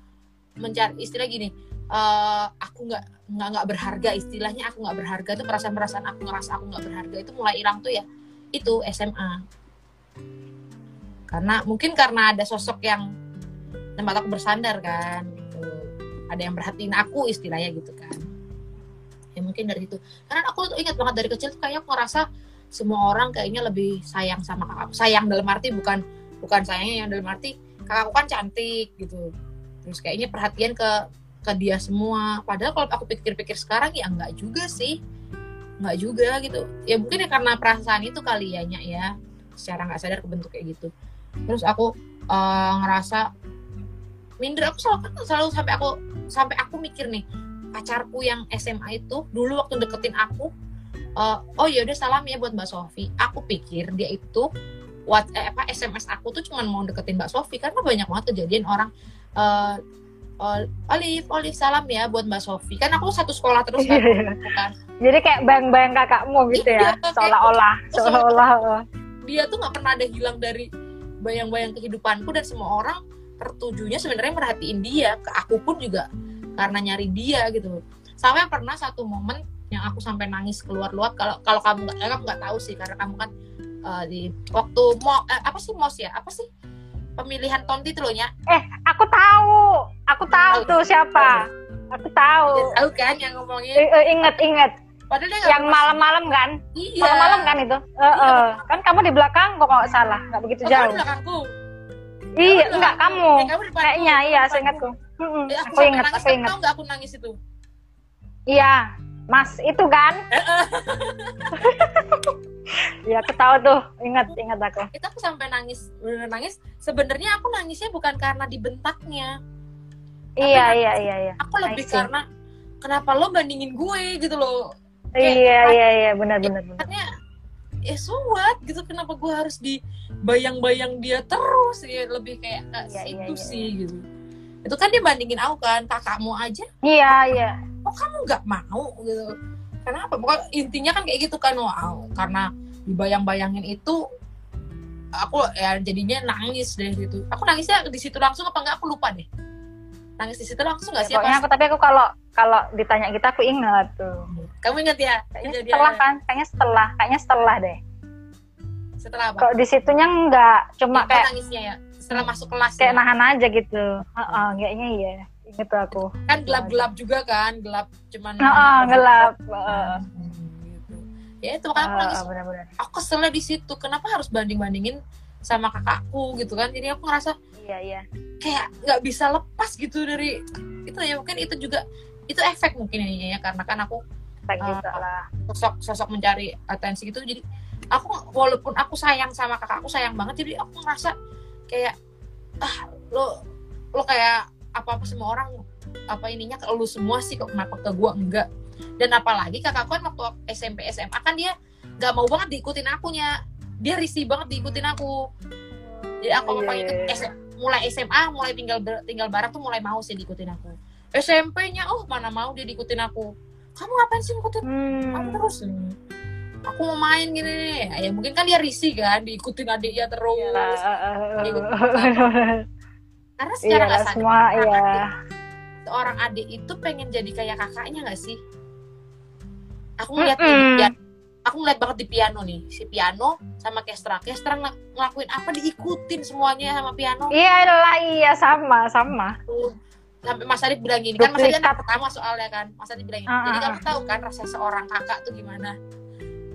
Speaker 1: mencari istilah gini eh, aku nggak nggak nggak berharga istilahnya aku nggak berharga itu perasaan-perasaan aku ngerasa aku nggak berharga itu mulai hilang tuh ya itu SMA karena mungkin karena ada sosok yang tempat aku bersandar kan gitu. ada yang perhatiin aku istilahnya gitu kan. Ya mungkin dari itu karena aku tuh ingat banget dari kecil tuh kayak aku ngerasa semua orang kayaknya lebih sayang sama kakak sayang dalam arti bukan bukan sayangnya yang dalam arti kakakku kan cantik gitu terus kayaknya perhatian ke ke dia semua. Padahal kalau aku pikir-pikir sekarang ya enggak juga sih. Enggak juga gitu. Ya mungkin ya karena perasaan itu kali ya Nyak, ya. Secara nggak sadar kebentuk kayak gitu. Terus aku eh, ngerasa minder. Aku selalu selalu sampai aku sampai aku mikir nih pacarku yang SMA itu dulu waktu deketin aku eh, oh ya udah salam ya buat Mbak Sofi. Aku pikir dia itu what eh, apa SMS aku tuh cuma mau deketin Mbak Sofi karena banyak banget kejadian orang eh, Olive Olive salam ya buat Mbak Sofi kan aku satu sekolah terus kan,
Speaker 2: Iya.
Speaker 1: kan.
Speaker 2: jadi kayak bayang-bayang kakakmu gitu ya
Speaker 1: Iya,
Speaker 2: seolah-olah seolah-olah oh.
Speaker 1: dia tuh nggak pernah ada hilang dari bayang-bayang kehidupanku dan semua orang tertujunya sebenarnya merhatiin dia ke aku pun juga karena nyari dia gitu sampai pernah satu momen yang aku sampai nangis keluar luar kalau kalau kamu nggak kamu nggak tahu sih karena kamu kan eh, di waktu mau eh, apa sih mos ya apa sih pemilihan tonti itu loh ya
Speaker 2: Eh, aku tahu. Aku tahu tuh siapa. Aku tahu.
Speaker 1: tahu kan yang ngomongin
Speaker 2: Eh, eh, inget
Speaker 1: padahal dia
Speaker 2: yang malam-malam kan?
Speaker 1: iya
Speaker 2: Malam-malam kan itu? Eh, eh. Kan kamu di belakang kok nggak salah, nggak begitu
Speaker 1: Oh, kamu
Speaker 2: jauh.
Speaker 1: di belakangku
Speaker 2: Iya,
Speaker 1: Kamu
Speaker 2: enggak kamu.
Speaker 1: Eh, kamu.
Speaker 2: Kayaknya iya, seingatku. Mm-mm,
Speaker 1: Eh, aku,
Speaker 2: Aku ingat,
Speaker 1: nangis
Speaker 2: aku
Speaker 1: kamu
Speaker 2: ingat.
Speaker 1: tahu nggak aku nangis itu
Speaker 2: Iya, Mas itu kan? [LAUGHS] Iya, tahu tuh. Ingat, ingat aku.
Speaker 1: itu aku sampai nangis bener nangis sebenarnya aku nangisnya bukan karena dibentaknya
Speaker 2: Iya, iya, iya, iya.
Speaker 1: aku lebih karena kenapa lo bandingin gue gitu loh
Speaker 2: Iya, iya, iya, benar, benar, benar.
Speaker 1: katanya eh so what gitu kenapa gue harus dibayang-bayang dia terus ya lebih kayak ke
Speaker 2: Iya, iya,
Speaker 1: situ
Speaker 2: iya,
Speaker 1: sih gitu itu kan dia bandingin aku kan kakakmu aja
Speaker 2: Iya, iya.
Speaker 1: kok kamu nggak mau gitu kenapa pokoknya intinya kan kayak gitu kan wow karena dibayang-bayangin itu aku ya jadinya nangis dari situ aku nangisnya di situ langsung apa enggak aku lupa deh nangis di situ langsung nggak sih
Speaker 2: Ya, Pokoknya aku tapi aku kalau kalau ditanya kita aku ingat tuh.
Speaker 1: kamu ingat ya
Speaker 2: Kayaknya setelah kan, kayaknya setelah, kayaknya setelah deh.
Speaker 1: setelah apa
Speaker 2: Kok di situnya enggak, cuma
Speaker 1: Apa
Speaker 2: kayak
Speaker 1: nangisnya ya setelah masuk kelas
Speaker 2: kayak
Speaker 1: ya?
Speaker 2: nahan aja gitu. Heeh, kayaknya iya. Ingat tuh aku.
Speaker 1: kan gelap-gelap juga kan gelap cuman
Speaker 2: Heeh, gelap. Heeh.
Speaker 1: Hmm, gitu. ya itu makanya aku nangis
Speaker 2: Heeh, benar-benar.
Speaker 1: aku keselnya di situ kenapa harus banding bandingin sama kakakku gitu kan jadi aku ngerasa
Speaker 2: Iya, iya.
Speaker 1: kayak nggak bisa lepas gitu dari itu ya mungkin itu juga itu efek mungkin ya, ya karena kan aku
Speaker 2: gitu lah.
Speaker 1: sosok sosok mencari atensi gitu jadi aku walaupun aku sayang sama kakakku sayang banget jadi aku ngerasa kayak ah lo lo kayak apa apa semua orang apa ininya ke lu semua sih kok kenapa ke gua enggak? Dan apalagi kakakku kan waktu SMP SMA kan dia nggak mau banget diikutin akunya. Dia risih banget diikutin aku. Jadi aku
Speaker 2: iya,
Speaker 1: ikut. SM mulai SMA mulai tinggal tinggal bareng tuh mulai mau sih diikutin aku. SMP-nya oh mana mau dia diikutin aku. Kamu ngapain sih ngikutin?
Speaker 2: Hmm.
Speaker 1: aku terus. Hmm, aku mau main gini. Nih ya mungkin kan dia risih kan diikutin adiknya terus.
Speaker 2: Iya.
Speaker 1: Karena
Speaker 2: Iya
Speaker 1: secara
Speaker 2: lah,
Speaker 1: nggak sadar
Speaker 2: semua iya.
Speaker 1: adik- seorang adik itu pengen jadi kayak kakaknya nggak sih? Aku ngeliat di
Speaker 2: Mm-mm.
Speaker 1: piano aku ngeliat banget di piano nih si piano sama Kestra. Kestra ngel- ngelakuin apa? Diikutin semuanya sama piano?
Speaker 2: Iya lah, iya sama, sama.
Speaker 1: Tuh. sampai Mas Adit bilang gini kan Mas Adit kan pertama soalnya kan Mas Adit bilang gini.
Speaker 2: Ah,
Speaker 1: jadi
Speaker 2: ah,
Speaker 1: kamu tahu kan rasa seorang kakak tuh gimana?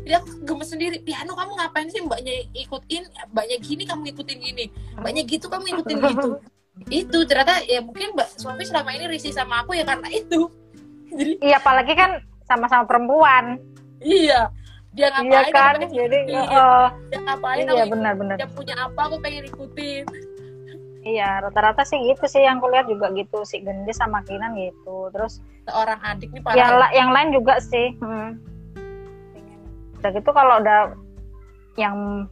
Speaker 1: Aku gemes sendiri piano kamu ngapain sih mbaknya ikutin? Mbaknya gini kamu ikutin gini. Mbaknya gitu kamu ikutin gitu [LAUGHS] itu ternyata ya mungkin mbak Sofi selama ini risih sama aku ya karena itu [LAUGHS] jadi
Speaker 2: Iya, apalagi kan sama-sama perempuan.
Speaker 1: iya dia
Speaker 2: Iya
Speaker 1: ngapain
Speaker 2: kan?
Speaker 1: aku
Speaker 2: Jadi,
Speaker 1: ikutin.
Speaker 2: heeh.
Speaker 1: dia ngapain
Speaker 2: iya
Speaker 1: aku ikutin.
Speaker 2: benar-benar.
Speaker 1: dia punya apa aku pengen ikutin
Speaker 2: Iya, rata-rata sih gitu sih yang kulihat juga gitu si Gendis sama Kinan gitu. Terus
Speaker 1: seorang adik nih
Speaker 2: yang
Speaker 1: parah
Speaker 2: la- yang lain juga sih. Hmm. Udah gitu kalau udah yang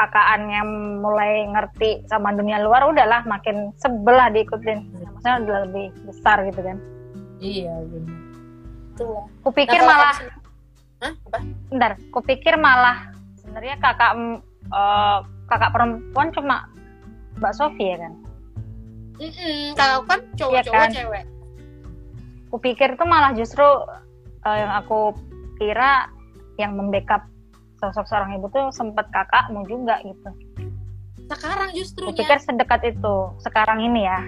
Speaker 2: kakaan yang mulai ngerti sama dunia luar udahlah makin sebelah diikutin. Maksudnya udah lebih besar gitu kan.
Speaker 1: iya benar itulah
Speaker 2: Kupikir
Speaker 1: Nah,
Speaker 2: malah
Speaker 1: Hah? apa
Speaker 2: bentar, kupikir malah sebenarnya kakak eh, kakak perempuan cuma Mbak Sofi ya kan.
Speaker 1: Mm-mm, kalau kan cowok-cowok
Speaker 2: Iya kan?
Speaker 1: cewek
Speaker 2: Kupikir tuh malah justru eh, yang aku kira yang membackup sosok seorang ibu tuh sempet kakakmu juga gitu.
Speaker 1: sekarang justrunya
Speaker 2: Kupikir sedekat itu sekarang ini ya.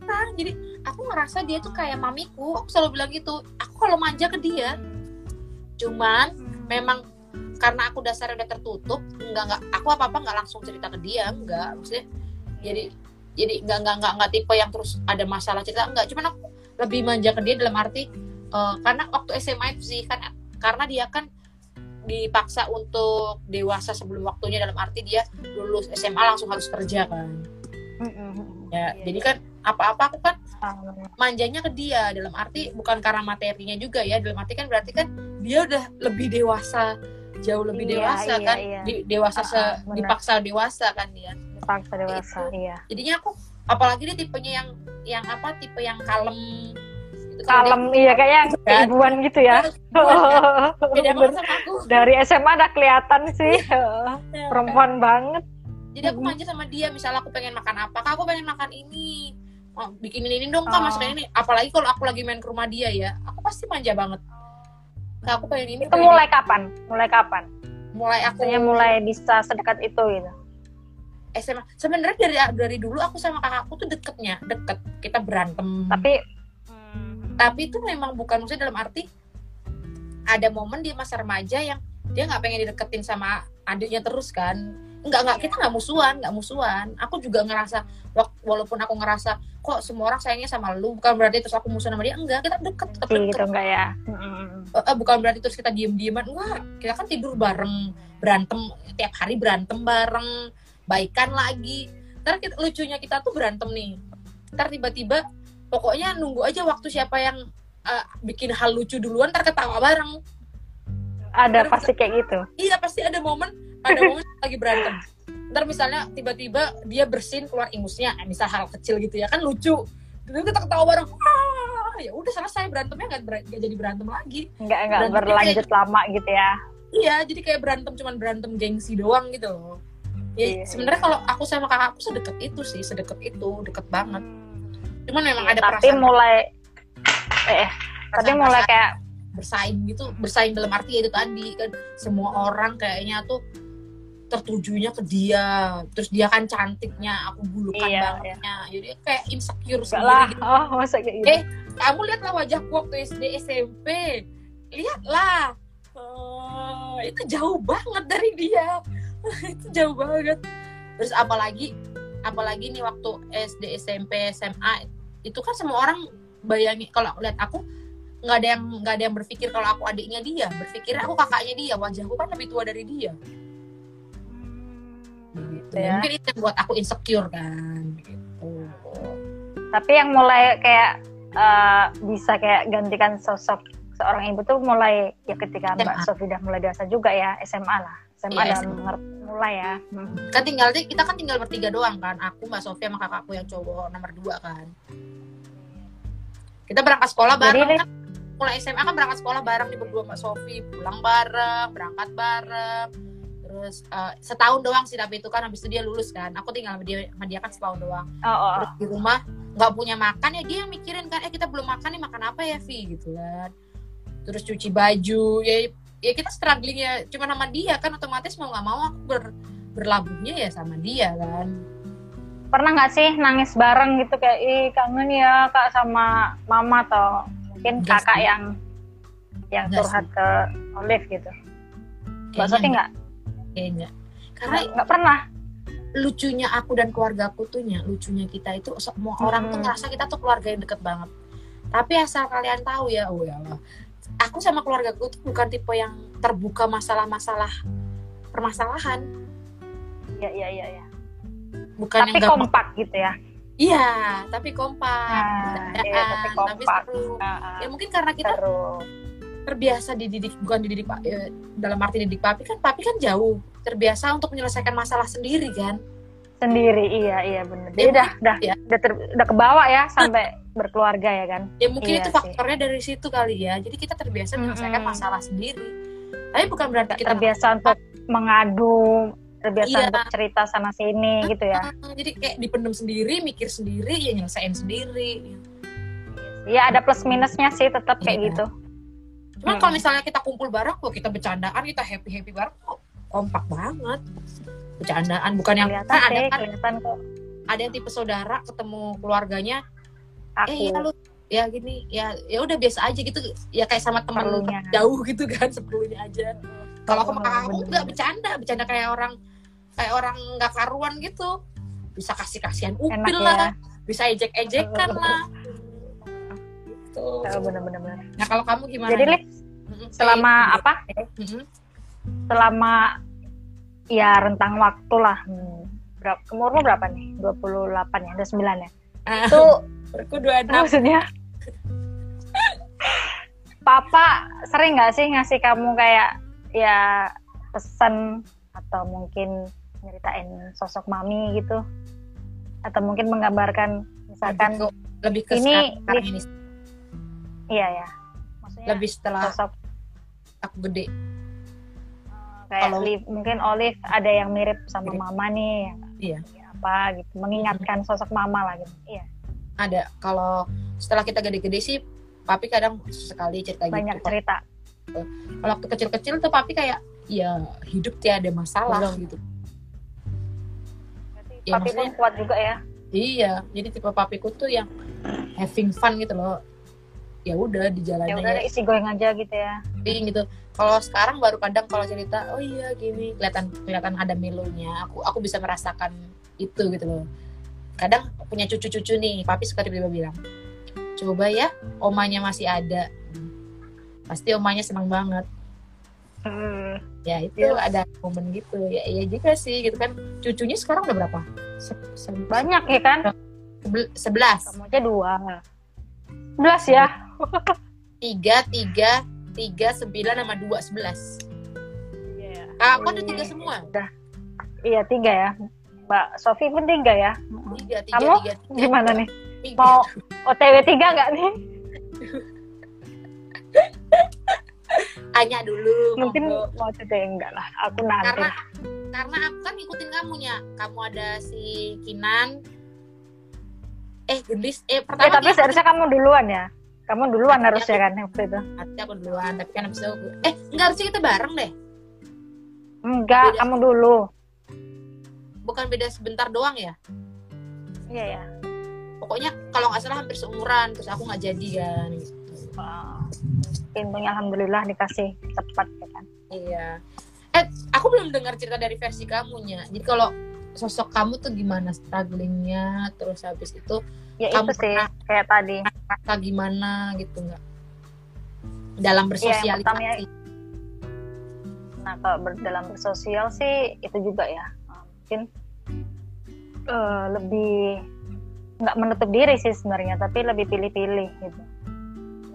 Speaker 1: sekarang jadi aku ngerasa dia tuh kayak mamiku. Aku selalu bilang gitu aku kalau manja ke dia. Cuman memang karena aku dasarnya udah tertutup nggak nggak aku apa apa nggak langsung cerita ke dia nggak. Maksudnya jadi jadi nggak nggak nggak nggak tipe yang terus ada masalah cerita nggak. Cuman aku lebih manja ke dia dalam arti eh, karena waktu SMA itu sih kan karena dia kan dipaksa untuk dewasa sebelum waktunya dalam arti dia lulus SMA langsung harus kerja kan ya
Speaker 2: Iya,
Speaker 1: jadi kan apa-apa aku kan
Speaker 2: Ah,
Speaker 1: manjanya ke dia dalam arti bukan karena materinya juga ya dalam arti kan berarti kan dia udah lebih dewasa jauh lebih
Speaker 2: Iya,
Speaker 1: dewasa
Speaker 2: iya,
Speaker 1: kan
Speaker 2: iya.
Speaker 1: Di- dewasa
Speaker 2: Ah,
Speaker 1: se
Speaker 2: ah, benar.
Speaker 1: dipaksa dewasa kan dia
Speaker 2: dipaksa dewasa iya.
Speaker 1: jadinya aku apalagi dia tipenya yang yang apa tipe yang kalem gitu.
Speaker 2: Kalem iya kayaknya [LAUGHS] keibuan gitu ya. [LAUGHS]
Speaker 1: beda banget sama aku.
Speaker 2: Dari SMA udah kelihatan sih.
Speaker 1: Iya.
Speaker 2: perempuan banget.
Speaker 1: jadi aku manja sama dia misalnya aku pengen makan apa Kak, aku pengen makan ini. Oh, bikinin ini dong kak
Speaker 2: Oh.
Speaker 1: masukin ini. Apalagi kalau aku lagi main ke rumah dia ya aku pasti manja banget. Kak, aku pengen ini
Speaker 2: itu
Speaker 1: pengen
Speaker 2: mulai kapan? Mulai kapan?
Speaker 1: Ini. mulai aku
Speaker 2: maksudnya mulai bisa sedekat itu gitu?
Speaker 1: SMA sebenarnya dari dari dulu aku sama kakakku tuh deketnya deket. Kita berantem.
Speaker 2: Tapi
Speaker 1: tapi itu memang bukan maksudnya dalam arti ada momen di masa remaja yang dia nggak pengen dideketin sama adiknya terus kan. Nggak nggak kita nggak musuhan nggak musuhan. Aku juga ngerasa walaupun aku ngerasa kok semua orang sayangnya sama lu? Bukan berarti terus aku musuhan sama dia. Enggak kita deket tetap
Speaker 2: Sih,
Speaker 1: deket.
Speaker 2: gitu enggak ya?
Speaker 1: Eh, bukan berarti terus kita diem dieman enggak kita kan tidur bareng berantem tiap hari berantem bareng baikan lagi. Ntar kita, lucunya kita tuh berantem nih. Ntar tiba-tiba pokoknya nunggu aja waktu siapa yang eh, bikin hal lucu duluan ntar ketawa bareng.
Speaker 2: Ada
Speaker 1: Terus-
Speaker 2: pasti kayak gitu.
Speaker 1: Iya pasti ada momen ada [LAUGHS] momen lagi berantem. Ntar misalnya tiba-tiba dia bersin keluar ingusnya eh, misal hal kecil gitu ya kan lucu. Terus kita ketawa bareng ah ya udah selesai berantemnya nggak ber- nggak jadi berantem lagi.
Speaker 2: Enggak
Speaker 1: Berarti
Speaker 2: berlanjut lama gitu ya.
Speaker 1: Iya, jadi kayak berantem cuman berantem gengsi doang gitu loh. Ya,
Speaker 2: Iya,
Speaker 1: sebenarnya kalau aku sama kakakku sedekat itu sih, sedekat itu, deket banget. Cuman memang
Speaker 2: Iya,
Speaker 1: ada
Speaker 2: tapi
Speaker 1: perasaan,
Speaker 2: mulai eh tapi
Speaker 1: perasaan-
Speaker 2: mulai kayak
Speaker 1: bersaing gitu, bersaing dalam arti ya itu tadi kan semua orang kayaknya tuh tertujunya ke dia, terus dia kan cantiknya, aku bulukan
Speaker 2: Iya,
Speaker 1: bangetnya, jadi kayak insecure sendiri
Speaker 2: lah.
Speaker 1: gitu.
Speaker 2: oh masa kayak gitu?
Speaker 1: Eh, Kamu lihatlah wajahku waktu SD SMP, lihatlah, Oh, itu jauh banget dari dia, [LAUGHS] itu jauh banget. Terus apalagi, apalagi nih waktu SD SMP SMA itu kan semua orang bayangin kalau lihat aku nggak ada yang nggak ada yang berpikir kalau aku adiknya dia berpikir aku kakaknya dia wajahku kan lebih tua dari dia gitu.
Speaker 2: Ya.
Speaker 1: mungkin itu yang buat aku insecure kan gitu
Speaker 2: tapi yang mulai kayak eh, bisa kayak gantikan sosok seorang ibu tuh mulai ya ketika Mbak
Speaker 1: SMA.
Speaker 2: Sofi udah mulai dewasa juga ya SMA lah SMA
Speaker 1: Iya,
Speaker 2: dan mengerti mulai ya. Hmm.
Speaker 1: kan tinggal kita kan tinggal bertiga doang kan. Aku mbak Sofia sama kakakku yang cowok nomor dua kan. Kita berangkat sekolah bareng kan. Mulai SMA kan berangkat sekolah bareng nih berdua mbak Sofi. Pulang bareng berangkat bareng. Terus eh, setahun doang sih tapi itu kan. Habis itu dia lulus kan. Aku tinggal sama dia sama dia kan setahun doang.
Speaker 2: Oh, oh,
Speaker 1: terus di rumah nggak punya makan ya dia yang mikirin kan. Eh kita belum makan nih makan apa ya Vi gitu kan. Terus cuci baju ya ya kita struggling ya cuma sama dia kan otomatis mau nggak mau aku ber, berlabuhnya ya sama dia kan.
Speaker 2: Pernah nggak sih nangis bareng gitu kayak ih kangen ya kak sama mama atau mungkin
Speaker 1: Enggak
Speaker 2: kakak
Speaker 1: sih.
Speaker 2: yang yang
Speaker 1: Enggak
Speaker 2: curhat ke Olive gitu? Mbak Sofi nggak?
Speaker 1: kayaknya. Karena
Speaker 2: nggak pernah?
Speaker 1: lucunya aku dan keluarga aku tuh nya lucunya kita itu semua orang tuh
Speaker 2: Hmm.
Speaker 1: ngerasa kita tuh keluarga yang deket banget. Tapi asal kalian tahu ya oh ya Allah aku sama keluarga aku tuh bukan tipe yang terbuka masalah-masalah permasalahan.
Speaker 2: Ya ya ya ya
Speaker 1: bukan
Speaker 2: tapi
Speaker 1: yang gampang.
Speaker 2: kompak gitu ya?
Speaker 1: Iya tapi kompak.
Speaker 2: Nah, iya, tapi kompak.
Speaker 1: seru.
Speaker 2: Nah,
Speaker 1: ya mungkin karena kita
Speaker 2: terus
Speaker 1: terbiasa dididik bukan dididik pak eh, dalam arti didik papi kan papi kan jauh terbiasa untuk menyelesaikan masalah sendiri kan?
Speaker 2: Sendiri iya iya bener.
Speaker 1: Ya,
Speaker 2: jadi udah udah
Speaker 1: ya.
Speaker 2: udah, ter- udah kebawa ya sampai berkeluarga ya kan
Speaker 1: ya mungkin
Speaker 2: Iya
Speaker 1: itu
Speaker 2: sih.
Speaker 1: faktornya dari situ kali ya jadi kita terbiasa menyelesaikan
Speaker 2: Mm-mm.
Speaker 1: masalah sendiri tapi bukan berarti kita
Speaker 2: terbiasa untuk mengadu terbiasa
Speaker 1: Iya.
Speaker 2: untuk cerita sana sini gitu ya
Speaker 1: jadi kayak dipendam sendiri mikir sendiri ya nyelesain sendiri
Speaker 2: ya ada plus minusnya sih tetap kayak
Speaker 1: Iya.
Speaker 2: gitu
Speaker 1: cuman
Speaker 2: Hmm.
Speaker 1: kalau misalnya kita kumpul bareng kok kita bercandaan kita happy happy bareng kok kompak banget bercandaan bukan yang
Speaker 2: kelihatan
Speaker 1: kan ada kan
Speaker 2: kelihatan kok
Speaker 1: ada yang tipe saudara ketemu keluarganya
Speaker 2: aku.
Speaker 1: Eh ya lu ya gini ya ya udah biasa aja gitu. Ya kayak sama teman
Speaker 2: Perlunya.
Speaker 1: jauh gitu kan [LAUGHS] seperlunya aja. Kalau aku sama kakak aku nggak bercanda bercanda kayak orang kayak orang nggak karuan gitu. Bisa kasih kasihan
Speaker 2: enak
Speaker 1: upil
Speaker 2: ya.
Speaker 1: lah bisa ejek ejekan [LAUGHS] lah. Gitu.
Speaker 2: Oh, bener-bener bener.
Speaker 1: nah kalau kamu gimana
Speaker 2: jadi
Speaker 1: Mm-mm.
Speaker 2: selama apa?
Speaker 1: Mm-mm.
Speaker 2: selama ya rentang waktu lah. Hmm, berapa umurmu berapa nih? 28 ya ada 9 ya?
Speaker 1: Ah,
Speaker 2: itu
Speaker 1: dua enam
Speaker 2: maksudnya? Papa sering nggak sih ngasih kamu kayak ya pesan atau mungkin nyeritain sosok mami gitu? Atau mungkin menggambarkan misalkan
Speaker 1: lebih ke, lebih ke
Speaker 2: ini
Speaker 1: sekarang ini
Speaker 2: iya ya. Maksudnya
Speaker 1: lebih setelah
Speaker 2: sosok
Speaker 1: aku gede.
Speaker 2: Kayak
Speaker 1: kalau-
Speaker 2: Liv- mungkin Olive ada yang mirip sama
Speaker 1: Mirip.
Speaker 2: mama nih
Speaker 1: Iya.
Speaker 2: apa gitu mengingatkan sosok mama lah gitu. Iya
Speaker 1: ada kalau setelah kita gede-gede sih papi kadang sekali cerita
Speaker 2: banyak
Speaker 1: gitu
Speaker 2: cerita.
Speaker 1: Kalau waktu kecil-kecil tuh papi kayak ya hidup tiada masalah
Speaker 2: Belum.
Speaker 1: gitu.
Speaker 2: Berarti
Speaker 1: Ya,
Speaker 2: papi pun kuat juga ya?
Speaker 1: Iya jadi tipe papiku tuh yang having fun gitu loh. Ya udah di
Speaker 2: ya udah
Speaker 1: ya,
Speaker 2: isi goyang aja gitu ya.
Speaker 1: Tapi gitu kalau sekarang baru kadang kalau cerita oh iya gini kelihatan kelihatan ada melonya. Aku aku bisa merasakan itu gitu loh kadang punya cucu-cucu nih papi suka tiba-tiba bilang coba ya omanya masih ada. Pasti omanya senang banget. Ya itu
Speaker 2: Iya.
Speaker 1: ada momen gitu. Ya iya juga sih gitu kan. Cucunya sekarang udah berapa? Se- se-
Speaker 2: banyak ya kan?
Speaker 1: Sebel- sebelas.
Speaker 2: Kamu aja dua. Belas ya? [LAUGHS]
Speaker 1: Tiga tiga tiga sembilan sama dua sebelas.
Speaker 2: Iya.
Speaker 1: ah, aku ada tiga semua?
Speaker 2: Udah. Iya tiga ya. Mbak Sofi pun tiga ya.
Speaker 1: tiga tiga
Speaker 2: Kamu
Speaker 1: tiga, tiga
Speaker 2: Gimana nih?
Speaker 1: tiga.
Speaker 2: Mau OTW tiga nggak nih?
Speaker 1: Tanya dulu
Speaker 2: Mungkin
Speaker 1: monggo.
Speaker 2: mau OTW enggak lah. Aku nanti.
Speaker 1: karena karena aku kan ngikutin kamunya kamu ada si Kinan eh gendis eh
Speaker 2: Eh,
Speaker 1: pertama
Speaker 2: tapi
Speaker 1: dia-
Speaker 2: seharusnya kamu duluan ya. Kamu duluan harusnya kan waktu itu.
Speaker 1: Harusnya aku duluan tapi kan abis itu aku- eh enggak harusnya kita bareng deh
Speaker 2: Enggak,
Speaker 1: Beda.
Speaker 2: kamu dulu.
Speaker 1: Bukan beda sebentar doang ya
Speaker 2: Iya ya.
Speaker 1: pokoknya kalau nggak salah hampir seumuran terus aku nggak jadi kan gitu.
Speaker 2: Wah. Untungnya alhamdulillah dikasih cepat ya kan.
Speaker 1: iya eh aku belum dengar cerita dari versi kamunya jadi kalau sosok kamu tuh gimana strugglingnya terus habis itu
Speaker 2: Ya
Speaker 1: Kamu
Speaker 2: itu sih
Speaker 1: pernah-
Speaker 2: kayak tadi.
Speaker 1: rasa gimana gitu nggak dalam
Speaker 2: Iya,
Speaker 1: bersosialisasi
Speaker 2: pertamanya Nah, kalau ber- dalam bersosial sih itu juga ya. Mungkin eh, lebih nggak menutup diri sih sebenarnya, tapi lebih pilih-pilih gitu.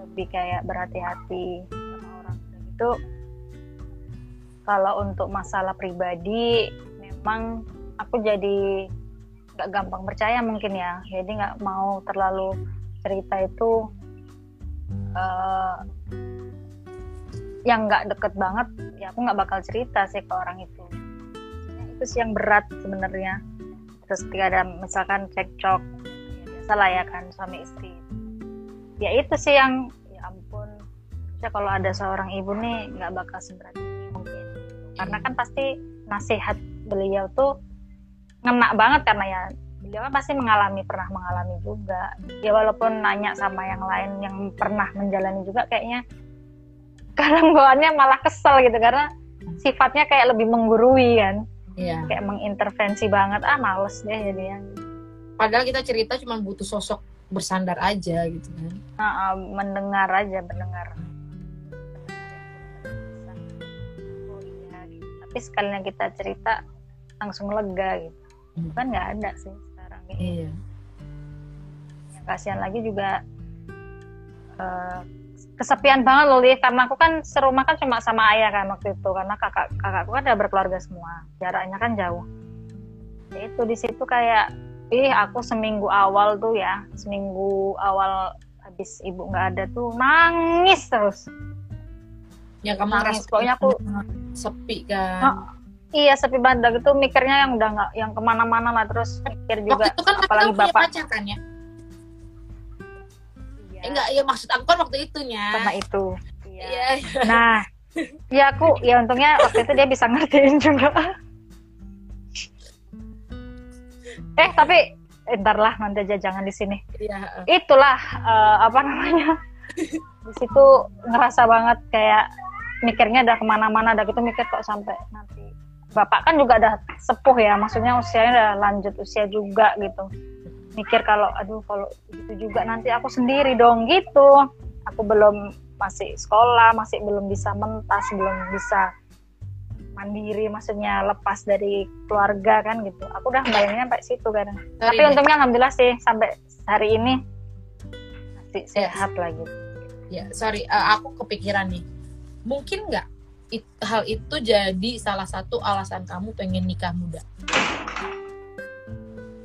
Speaker 2: Lebih kayak berhati-hati sama orang itu. Kalau untuk masalah pribadi, memang aku jadi nggak gampang percaya mungkin ya. Jadi nggak mau terlalu cerita itu eh, yang nggak deket banget ya aku nggak bakal cerita sih ke orang itu Ya, itu sih yang berat sebenarnya terus ketika ada misalkan cekcok ya biasa lah ya kan suami istri. Ya itu sih yang ya ampun ya kalau ada seorang ibu nih nggak bakal seberat ini mungkin. Karena kan pasti nasihat beliau tuh ngena banget karena ya beliau kan pasti mengalami pernah mengalami juga. Ya walaupun nanya sama yang lain yang pernah menjalani juga kayaknya [LAUGHS] kadang bawaannya malah kesel gitu karena sifatnya kayak lebih menggurui kan
Speaker 1: iya.
Speaker 2: Kayak mengintervensi banget. Ah males deh jadinya.
Speaker 1: Padahal kita cerita cuma butuh sosok bersandar aja gitu kan.
Speaker 2: Nah, ah, mendengar aja mendengar. Oh iya tapi sekalinya kita cerita langsung lega gitu.
Speaker 1: Hmm.
Speaker 2: kan nggak ada sih sekarang gitu.
Speaker 1: iya.
Speaker 2: Yang kasihan lagi juga eh, kesepian banget loh Liv. Karena aku kan serumah kan cuma sama ayah kan waktu itu. Karena kakak kakakku kan udah berkeluarga semua. Jaraknya kan jauh. Ya itu di situ kayak ih aku seminggu awal tuh ya seminggu awal habis ibu nggak ada tuh nangis terus.
Speaker 1: Ya kamu
Speaker 2: Nangis, pokoknya aku- [LAUGHS]
Speaker 1: sepi kan?
Speaker 2: Ah, iya sepi banget. Gitu mikirnya yang udah nggak yang ke mana-mana lah terus mikir juga
Speaker 1: waktu itu kan
Speaker 2: apalagi bapak.
Speaker 1: pacar kan ya eh, enggak ya maksud aku kan waktu itunya
Speaker 2: sama itu iya
Speaker 1: iya
Speaker 2: Nah, ya aku ya untungnya waktu itu dia bisa ngertiin juga. [LAUGHS] eh tapi eh, ntar lah nanti aja jangan di sini.
Speaker 1: iya
Speaker 2: Itulah eh, apa namanya [LAUGHS] di situ ngerasa banget kayak mikirnya udah ke mana-mana, udah gitu mikir kok sampai nanti. Bapak kan juga udah sepuh ya, maksudnya usianya udah lanjut usia juga gitu. Mikir kalau aduh kalau gitu juga nanti aku sendiri dong gitu. Aku belum masih sekolah, masih belum bisa mentas, belum bisa mandiri, maksudnya lepas dari keluarga kan gitu. Aku udah bayanginnya sampai situ kan. Tapi
Speaker 1: deh.
Speaker 2: untungnya alhamdulillah sih sampai hari ini masih
Speaker 1: Yes.
Speaker 2: sehat lagi.
Speaker 1: ya sorry eh, aku kepikiran nih mungkin nggak it- hal itu jadi salah satu alasan kamu pengen nikah muda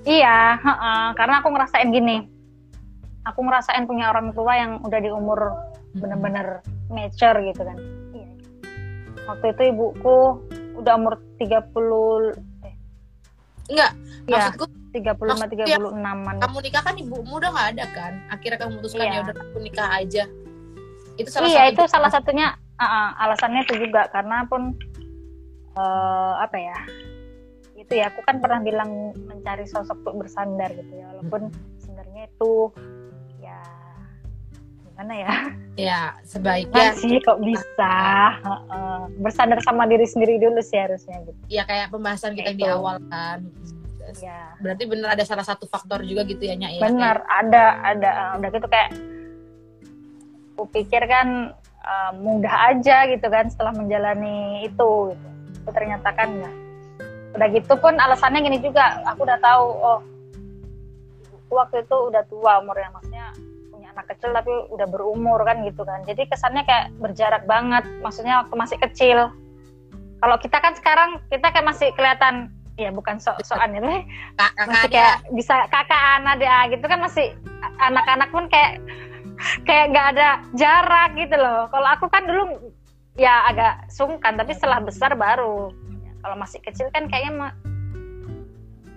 Speaker 2: Iya, heeh, karena aku ngerasain gini. Aku ngerasain punya orang tua yang udah di umur bener-bener mature gitu kan. Iya. Waktu itu ibuku udah umur 30 eh
Speaker 1: enggak
Speaker 2: ya,
Speaker 1: maksudku
Speaker 2: 35
Speaker 1: maksudnya
Speaker 2: 36-an.
Speaker 1: kamu nikah kan ibumu udah nggak ada kan akhirnya kamu memutuskan
Speaker 2: Iya.
Speaker 1: ya udah aku nikah aja itu salah
Speaker 2: Iya,
Speaker 1: satu
Speaker 2: itu salah satunya uh, uh, alasannya itu juga karena pun uh, apa ya itu ya aku kan pernah bilang mencari sosok untuk bersandar gitu ya walaupun sebenarnya itu ya gimana ya?
Speaker 1: Ya sebaiknya
Speaker 2: sih kok bisa? Uh, bersandar sama diri sendiri dulu sih harusnya gitu.
Speaker 1: Ya kayak pembahasan kita yang di awal kan. Ya. berarti bener ada salah satu faktor juga gitu ya Nyak ya?
Speaker 2: Bener kayak... ada ada. Udah gitu kayak aku pikir kan uh, mudah aja gitu kan setelah menjalani itu gitu. ternyata kan enggak udah gitu pun alasannya gini juga. Aku udah tahu oh waktu itu udah tua umurnya maksudnya punya anak kecil tapi udah berumur kan gitu kan. Jadi kesannya kayak berjarak banget maksudnya waktu masih kecil. Kalau kita kan sekarang kita kayak masih kelihatan ya bukan so soan ya masih kayak bisa kakak anak dia gitu kan masih anak-anak pun kayak kayak nggak ada jarak gitu loh. Kalau aku kan dulu ya agak sungkan tapi setelah besar baru kalau masih kecil kan kayaknya mah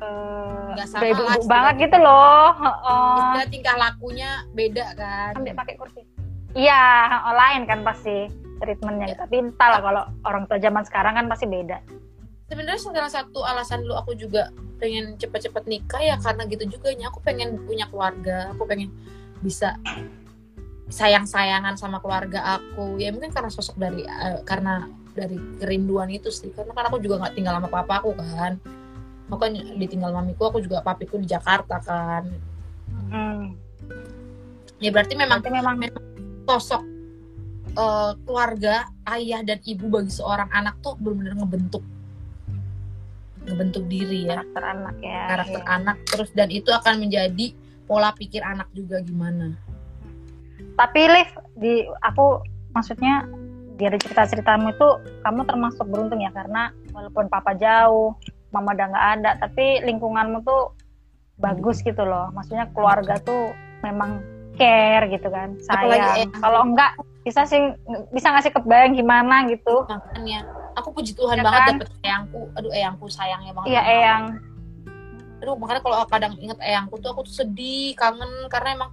Speaker 2: uh, sama ibu, -ibu banget gitu loh
Speaker 1: oh. tingkah lakunya beda kan.
Speaker 2: Ambil pakai kursi. Iya lain kan pasti treatmentnya. Ya. tapi entah lah kalau orang tua zaman sekarang kan pasti beda.
Speaker 1: Sebenarnya salah satu alasan lu aku juga pengen cepet-cepet nikah ya karena gitu juga ya aku pengen punya keluarga. Aku pengen bisa sayang-sayangan sama keluarga aku. Ya mungkin karena sosok dari uh, karena dari kerinduan itu sih. Karena kan aku juga nggak tinggal sama papa aku kan. Aku kan ditinggal mamiku aku juga papiku di Jakarta kan. Hmm. ya berarti memang berarti memang sosok uh, keluarga ayah dan ibu bagi seorang anak tuh benar-benar ngebentuk ngebentuk diri ya.
Speaker 2: Karakter anak ya.
Speaker 1: Karakter ya. anak. Terus dan itu akan menjadi pola pikir anak juga gimana.
Speaker 2: Tapi Liv di aku maksudnya dari cerita-ceritamu itu kamu termasuk beruntung ya karena walaupun papa jauh, mama udah nggak ada, tapi lingkunganmu tuh bagus gitu loh. Maksudnya keluarga tuh memang care gitu kan, sayang. Kalau enggak bisa sih bisa ngasih kebayang gimana gitu.
Speaker 1: Makanya aku puji Tuhan ya banget kan? dapet eyangku. Aduh eyangku sayangnya banget.
Speaker 2: Iya eyang.
Speaker 1: Aduh makanya kalau kadang inget eyangku tuh aku tuh sedih, kangen karena emang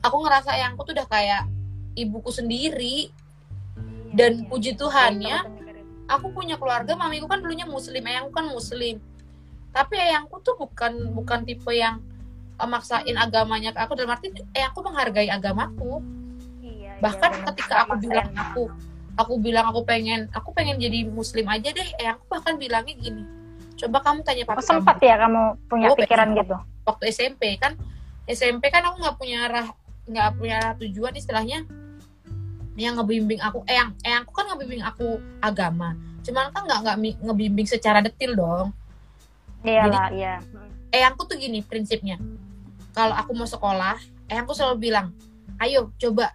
Speaker 1: aku ngerasa eyangku tuh udah kayak ibuku sendiri dan iya. puji Tuhan ya. aku punya keluarga mamiku kan dulunya muslim ayangku kan muslim. Tapi ayangku tuh bukan bukan tipe yang uh, maksain agamanya ke aku. Dalam arti ayangku menghargai agamaku. Iya, iya bahkan iya, ketika aku bilang aku aku bilang aku pengen aku pengen jadi muslim aja deh ayangku bahkan bilangnya gini coba kamu tanya papa
Speaker 2: oh, sempat kamu. ya kamu punya oh, pikiran gitu?
Speaker 1: Waktu SMP kan SMP kan aku nggak punya arah nggak punya arah tujuan istilahnya yang ngebimbing aku eh yang eh aku kan ngebimbing aku agama cuman kan nggak nggak ngebimbing secara detil dong
Speaker 2: iyalah iya
Speaker 1: eh aku tuh gini prinsipnya kalau aku mau sekolah eh aku selalu bilang ayo coba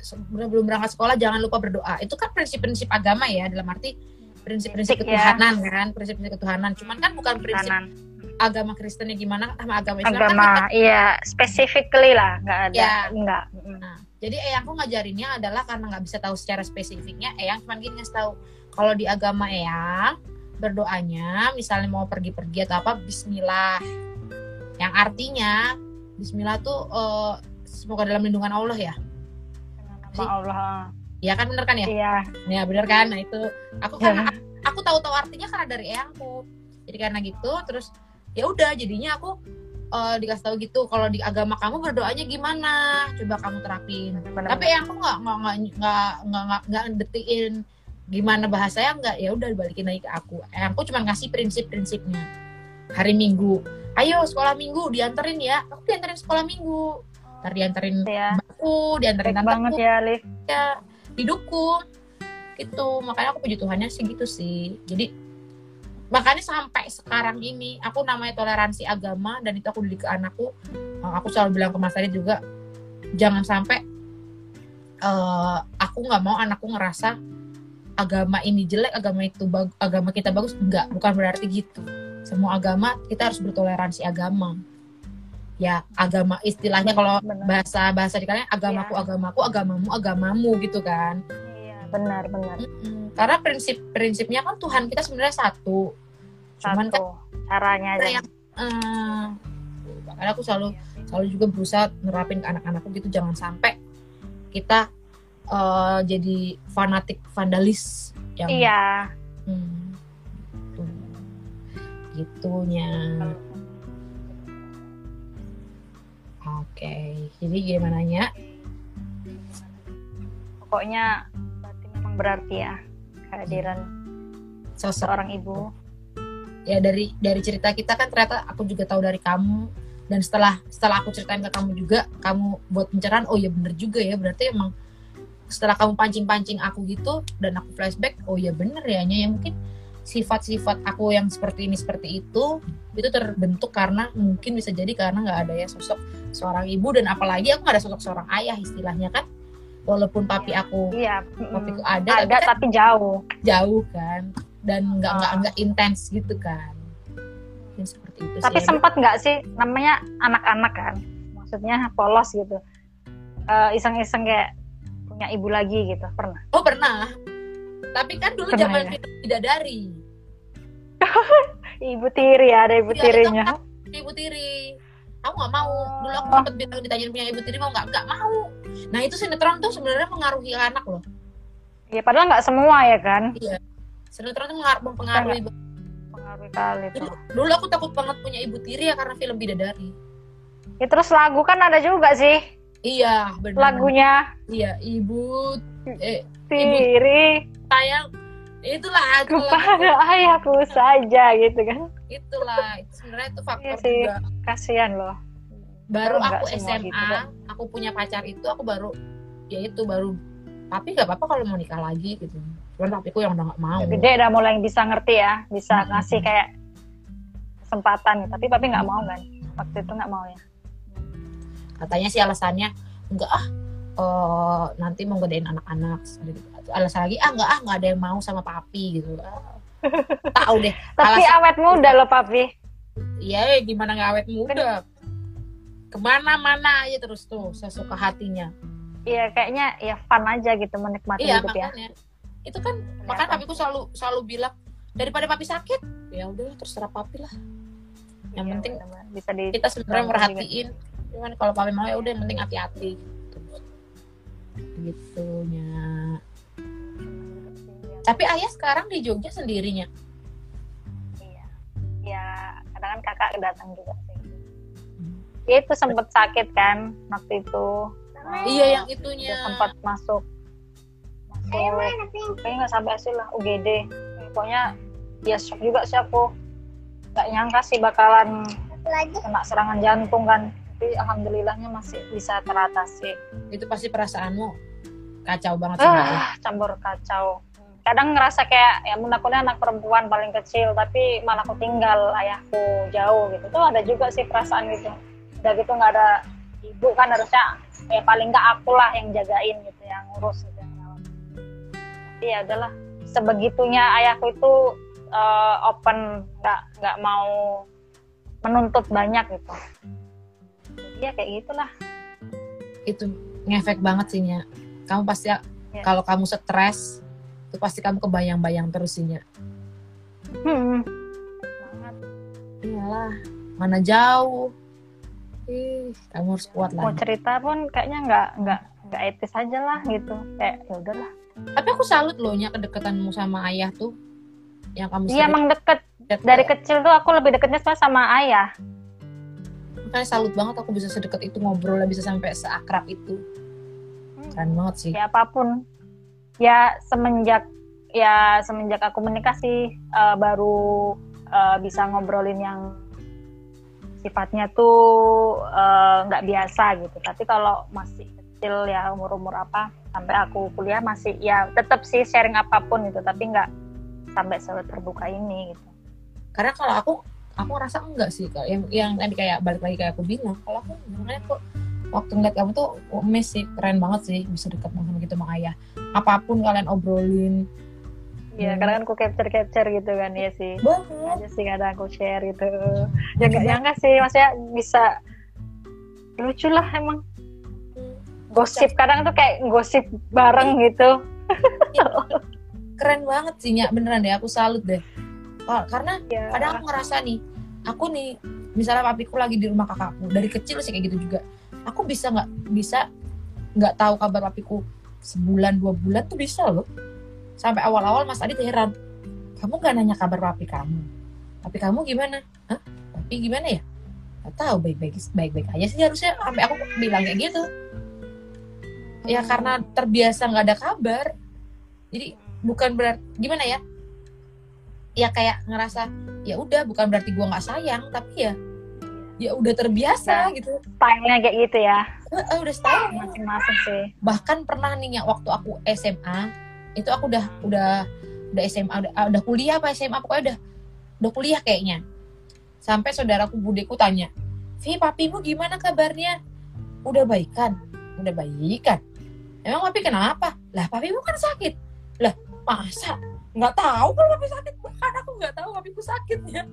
Speaker 1: sebelum berangkat sekolah jangan lupa berdoa itu kan prinsip-prinsip agama ya dalam arti prinsip-prinsip ya. ketuhanan ya. kan prinsip-prinsip ketuhanan cuman kan bukan prinsip Kanan. agama Kristennya gimana sama agama Islam
Speaker 2: agama kan iya specifically lah nggak ada ya. nggak
Speaker 1: nah, jadi eyangku ngajarinnya adalah karena nggak bisa tahu secara spesifiknya eyang cuma gini ngasih tahu. Kalau di agama eyang berdoanya misalnya mau pergi-pergi atau apa Bismillah. Yang artinya Bismillah tuh uh, semoga dalam lindungan Allah ya.
Speaker 2: Nama Allah.
Speaker 1: Ya kan bener kan ya?
Speaker 2: Iya.
Speaker 1: Ya bener kan? Nah itu. Aku kan aku tahu-tahu artinya karena dari eyangku. Jadi karena gitu terus ya udah jadinya aku uh, dikasih tahu gitu kalau di agama kamu berdoanya gimana? Coba kamu terapin. Benar tapi yang aku nggak nggak nggak nggak nggak nggak detiin gimana bahasanya nggak. Ya udah balikin lagi ke aku. Eh, aku cuma ngasih prinsip-prinsipnya. Hari minggu ayo sekolah minggu dianterin ya. Aku dianterin sekolah minggu. Ntar dianterin ya. baku dianterin
Speaker 2: Baik banget ya Liv.
Speaker 1: Ya didukung. Gitu. Makanya aku puji Tuhannya sih gitu sih. Jadi makanya sampai sekarang ini aku namanya toleransi agama dan itu aku didik ke anakku. Eh, aku selalu bilang ke Mas Adi juga jangan sampai uh, aku nggak mau anakku ngerasa agama ini jelek agama itu bag agama kita bagus. Enggak bukan berarti gitu. Semua agama kita harus bertoleransi agama. Ya agama istilahnya kalau bahasa bahasa di kalian agamaku ya. agamaku agamamu agamamu gitu kan.
Speaker 2: Iya benar benar
Speaker 1: karena prinsip prinsipnya kan Tuhan kita sebenarnya satu.
Speaker 2: Cuman kan caranya aja. Yang
Speaker 1: uh, makanya aku selalu selalu juga berusaha nerapin ke anak-anakku gitu. Jangan sampai kita eh, jadi fanatik vandalis yang
Speaker 2: Iya.
Speaker 1: Hmm, gitu. gitunya. Oke jadi gimana nya
Speaker 2: Pokoknya berarti memang berarti ya kehadiran
Speaker 1: sosok
Speaker 2: seorang ibu.
Speaker 1: ya dari dari cerita kita kan ternyata aku juga tahu dari kamu. Dan setelah setelah aku ceritain ke kamu juga kamu buat pencerahan oh ya bener juga ya berarti emang setelah kamu pancing-pancing aku gitu dan aku flashback oh ya bener ya ya mungkin sifat-sifat aku yang seperti ini seperti itu itu terbentuk karena mungkin bisa jadi karena nggak ada ya sosok seorang ibu dan apalagi aku nggak ada sosok seorang ayah istilahnya kan walaupun papi aku
Speaker 2: Iya.
Speaker 1: papiku ada,
Speaker 2: Ada
Speaker 1: tapi kan
Speaker 2: tapi jauh.
Speaker 1: jauh kan dan nggak nggak
Speaker 2: Ah.
Speaker 1: nggak intens gitu kan Mungkin seperti itu
Speaker 2: Tapi
Speaker 1: sih
Speaker 2: sempat nggak sih namanya anak-anak kan? Maksudnya polos gitu. Eh, iseng-iseng kayak punya ibu lagi gitu. Pernah?
Speaker 1: oh pernah tapi kan dulu
Speaker 2: Pernah
Speaker 1: zaman
Speaker 2: ya?
Speaker 1: film bidadari [LAUGHS]
Speaker 2: Ibu tiri ya, ada ibu
Speaker 1: Iya,
Speaker 2: tirinya.
Speaker 1: ibu tiri aku nggak mau dulu aku
Speaker 2: Oh.
Speaker 1: sempat bilang ditanyain punya ibu tiri mau nggak nggak mau nah itu sinetron tuh sebenarnya mengaruhi anak loh
Speaker 2: Ya padahal nggak semua ya kan?
Speaker 1: sinetron tuh mempengaruhi banget.
Speaker 2: Pengaruh kali tuh.
Speaker 1: dulu, dulu aku takut banget punya ibu tiri ya karena film bidadari
Speaker 2: Ya terus lagu kan ada juga sih
Speaker 1: iya benar
Speaker 2: lagunya
Speaker 1: iya ibu eh
Speaker 2: tiri
Speaker 1: sayang itulah
Speaker 2: kepada [LAUGHS] ayahku saja gitu kan.
Speaker 1: itulah itu sebenarnya itu faktor
Speaker 2: Iya sih.
Speaker 1: juga
Speaker 2: Kasihan loh.
Speaker 1: baru aku SMA
Speaker 2: gitu kok.
Speaker 1: Aku punya pacar itu aku baru ya itu baru tapi nggak apa-apa kalau mau nikah lagi gitu cuman papiku yang udah nggak mau
Speaker 2: gede udah mulai bisa ngerti ya, bisa
Speaker 1: Hmm.
Speaker 2: ngasih kayak kesempatan. Tapi papi nggak mau kan? Waktu itu nggak mau ya.
Speaker 1: katanya sih alasannya enggak ah eh, nanti mau gedein anak-anak alasan lagi ah enggak ah nggak ada yang mau sama papi gitu Ah. tahu deh [LAUGHS]
Speaker 2: Tapi
Speaker 1: Alasan-
Speaker 2: awet muda loh papi.
Speaker 1: iya gimana nggak awet muda ke mana-mana aja terus tuh sesuka hatinya.
Speaker 2: Iya kayaknya ya fun aja gitu menikmati
Speaker 1: iya
Speaker 2: hidup ya.
Speaker 1: makanya. Itu kan makanya papiku selalu selalu bilang daripada papi sakit ya udah terserah papi lah. Yang
Speaker 2: Iya,
Speaker 1: penting
Speaker 2: benar-benar. bisa di
Speaker 1: kita sebenarnya merhatiin. Cuman kalau papi mau ya udah yang penting hati-hati. Gitu gitunya tapi ayah sekarang di Jogja sendirinya?
Speaker 2: Iya. Ya, kadang kan kakak datang juga Ya itu sempet sakit kan waktu itu.
Speaker 1: iya yang itunya.
Speaker 2: Dia sempat masuk. Masuk. Kayaknya nggak sampai hasil lah UGD pokoknya ya shock juga sih aku. Nggak nyangka sih bakalan kena serangan jantung kan. Tapi alhamdulillahnya masih bisa teratasi
Speaker 1: itu pasti perasaanmu kacau banget sih
Speaker 2: ah campur kacau. Kadang ngerasa kayak ya mun aku ini anak perempuan paling kecil tapi malah aku tinggal ayahku jauh gitu. Tuh ada juga sih perasaan gitu udah gitu nggak ada ibu kan harusnya ya paling nggak aku lah yang jagain gitu yang ngurus gitu yang rawat tapi ya udahlah sebegitunya ayahku itu eh, open nggak nggak mau menuntut banyak gitu jadi ya kayak gitulah
Speaker 1: itu ngefek banget sih Nya. kamu pasti
Speaker 2: Ya.
Speaker 1: kalau kamu stres itu pasti kamu kebayang-bayang terus sih Nya.
Speaker 2: hmm. banget
Speaker 1: iyalah mana jauh kamu harus kuat
Speaker 2: mau
Speaker 1: lah
Speaker 2: cerita pun kayaknya nggak nggak nggak etis aja lah gitu. Kayak ya udahlah.
Speaker 1: Tapi aku salut loh Nya kedekatanmu sama ayah tuh. Yang kamu
Speaker 2: iya emang deket. dari kecil tuh aku lebih deketnya sama- sama ayah.
Speaker 1: Makanya salut banget aku bisa sedekat itu ngobrolnya bisa sampai seakrab itu. Keren banget sih.
Speaker 2: Ya apa pun. Ya semenjak ya semenjak aku menikah sih eh, baru eh, bisa ngobrolin yang sifatnya tuh eh, nggak biasa gitu. Tapi kalau masih kecil ya umur umur apa sampai aku kuliah masih ya tetap sih sharing apa pun gitu. Tapi nggak sampai terbuka ini gitu.
Speaker 1: Karena kalau aku aku rasa enggak sih Kak. yang yang tadi kayak balik lagi kayak aku bilang kalau aku sebenarnya kok waktu ngeliat kamu tuh mes sih. Keren banget sih bisa dekat sama gitu sama ayah. Apa pun kalian obrolin
Speaker 2: Iya,
Speaker 1: Hmm.
Speaker 2: kadang kan aku capture capture gitu kan ya sih.
Speaker 1: Banget
Speaker 2: aja sih kadang aku share gitu. Ya nggak nyangka sih maksudnya bisa lucu lah emang. Gosip kadang tuh kayak gosip bareng gitu.
Speaker 1: Keren banget sih Nya. beneran deh aku salut deh. Oh, karena
Speaker 2: ya
Speaker 1: kadang aku ngerasa nih aku nih misalnya papiku lagi di rumah kakakku dari kecil sih kayak gitu juga. Aku bisa nggak bisa nggak tahu kabar papiku sebulan dua bulan tuh bisa loh sampai awal-awal Mas Adit heran kamu gak nanya kabar papi kamu? Papi kamu gimana? Hah? papi gimana ya? Gak tahu baik-baik baik-baik aja sih harusnya. Sampai aku bilang kayak gitu. Ya karena terbiasa nggak ada kabar jadi bukan berarti gimana ya? Ya kayak ngerasa ya udah bukan berarti gua nggak sayang tapi ya ya udah terbiasa
Speaker 2: Ya.
Speaker 1: gitu.
Speaker 2: stylenya kayak gitu ya?
Speaker 1: Eh, udah style
Speaker 2: masing-masing sih.
Speaker 1: Bahkan pernah nih ya waktu aku SMA itu aku udah udah udah SMA udah, ah, udah kuliah apa SMA pokoknya udah udah kuliah kayaknya. Sampai saudaraku budeku tanya Vi papimu gimana kabarnya? Udah baikan udah baikan. Emang papi kenapa? Lah papimu kan sakit. Lah masa? Nggak tahu kalau papi sakit. Kan aku nggak tahu papiku sakitnya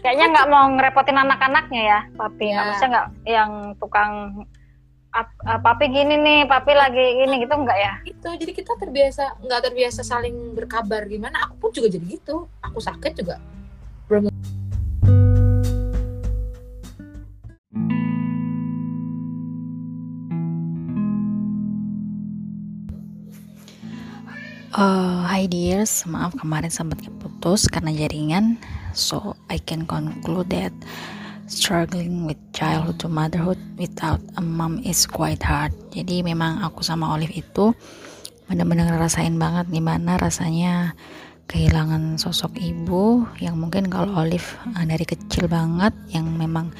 Speaker 2: kayaknya nggak mau ngerepotin anak-anaknya ya papi.
Speaker 1: Ya.
Speaker 2: maksudnya nggak yang tukang "Ap- ah, papi gini nih papi lagi ini gitu nggak ya?
Speaker 1: Itu jadi kita terbiasa nggak terbiasa saling berkabar. Gimana? Aku pun juga jadi gitu. Aku sakit juga. Belum.
Speaker 3: Uh, hi dears, maaf kemarin sempat keputus karena jaringan. So I can conclude that struggling with childhood to motherhood without a mom is quite hard. Jadi memang aku sama Olive itu benar-benar ngerasain banget gimana rasanya kehilangan sosok ibu yang mungkin kalau Olive uh, dari kecil banget yang memang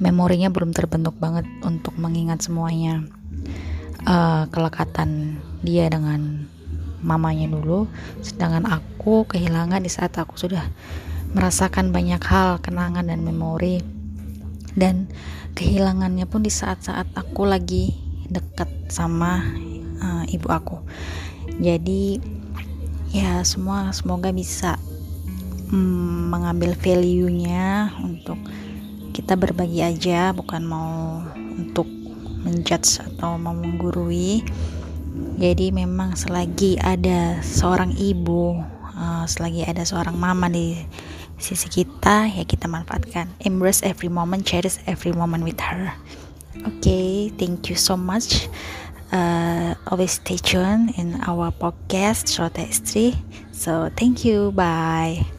Speaker 3: memorinya belum terbentuk banget untuk mengingat semuanya. Uh, kelekatan dia dengan mamanya dulu. Sedangkan aku kehilangan di saat aku sudah merasakan banyak hal kenangan dan memori dan kehilangannya pun di saat-saat aku lagi dekat sama uh, ibu aku. Jadi ya semua semoga bisa mm, mengambil value-nya untuk kita berbagi aja bukan mau untuk menjudge atau mau menggurui. Jadi memang selagi ada seorang ibu, uh, selagi ada seorang mama di sisi kita, ya kita manfaatkan. Embrace every moment, cherish every moment with her. Okay, thank you so much. Uh, always stay tuned in our podcast Shota Istri. So thank you. Bye.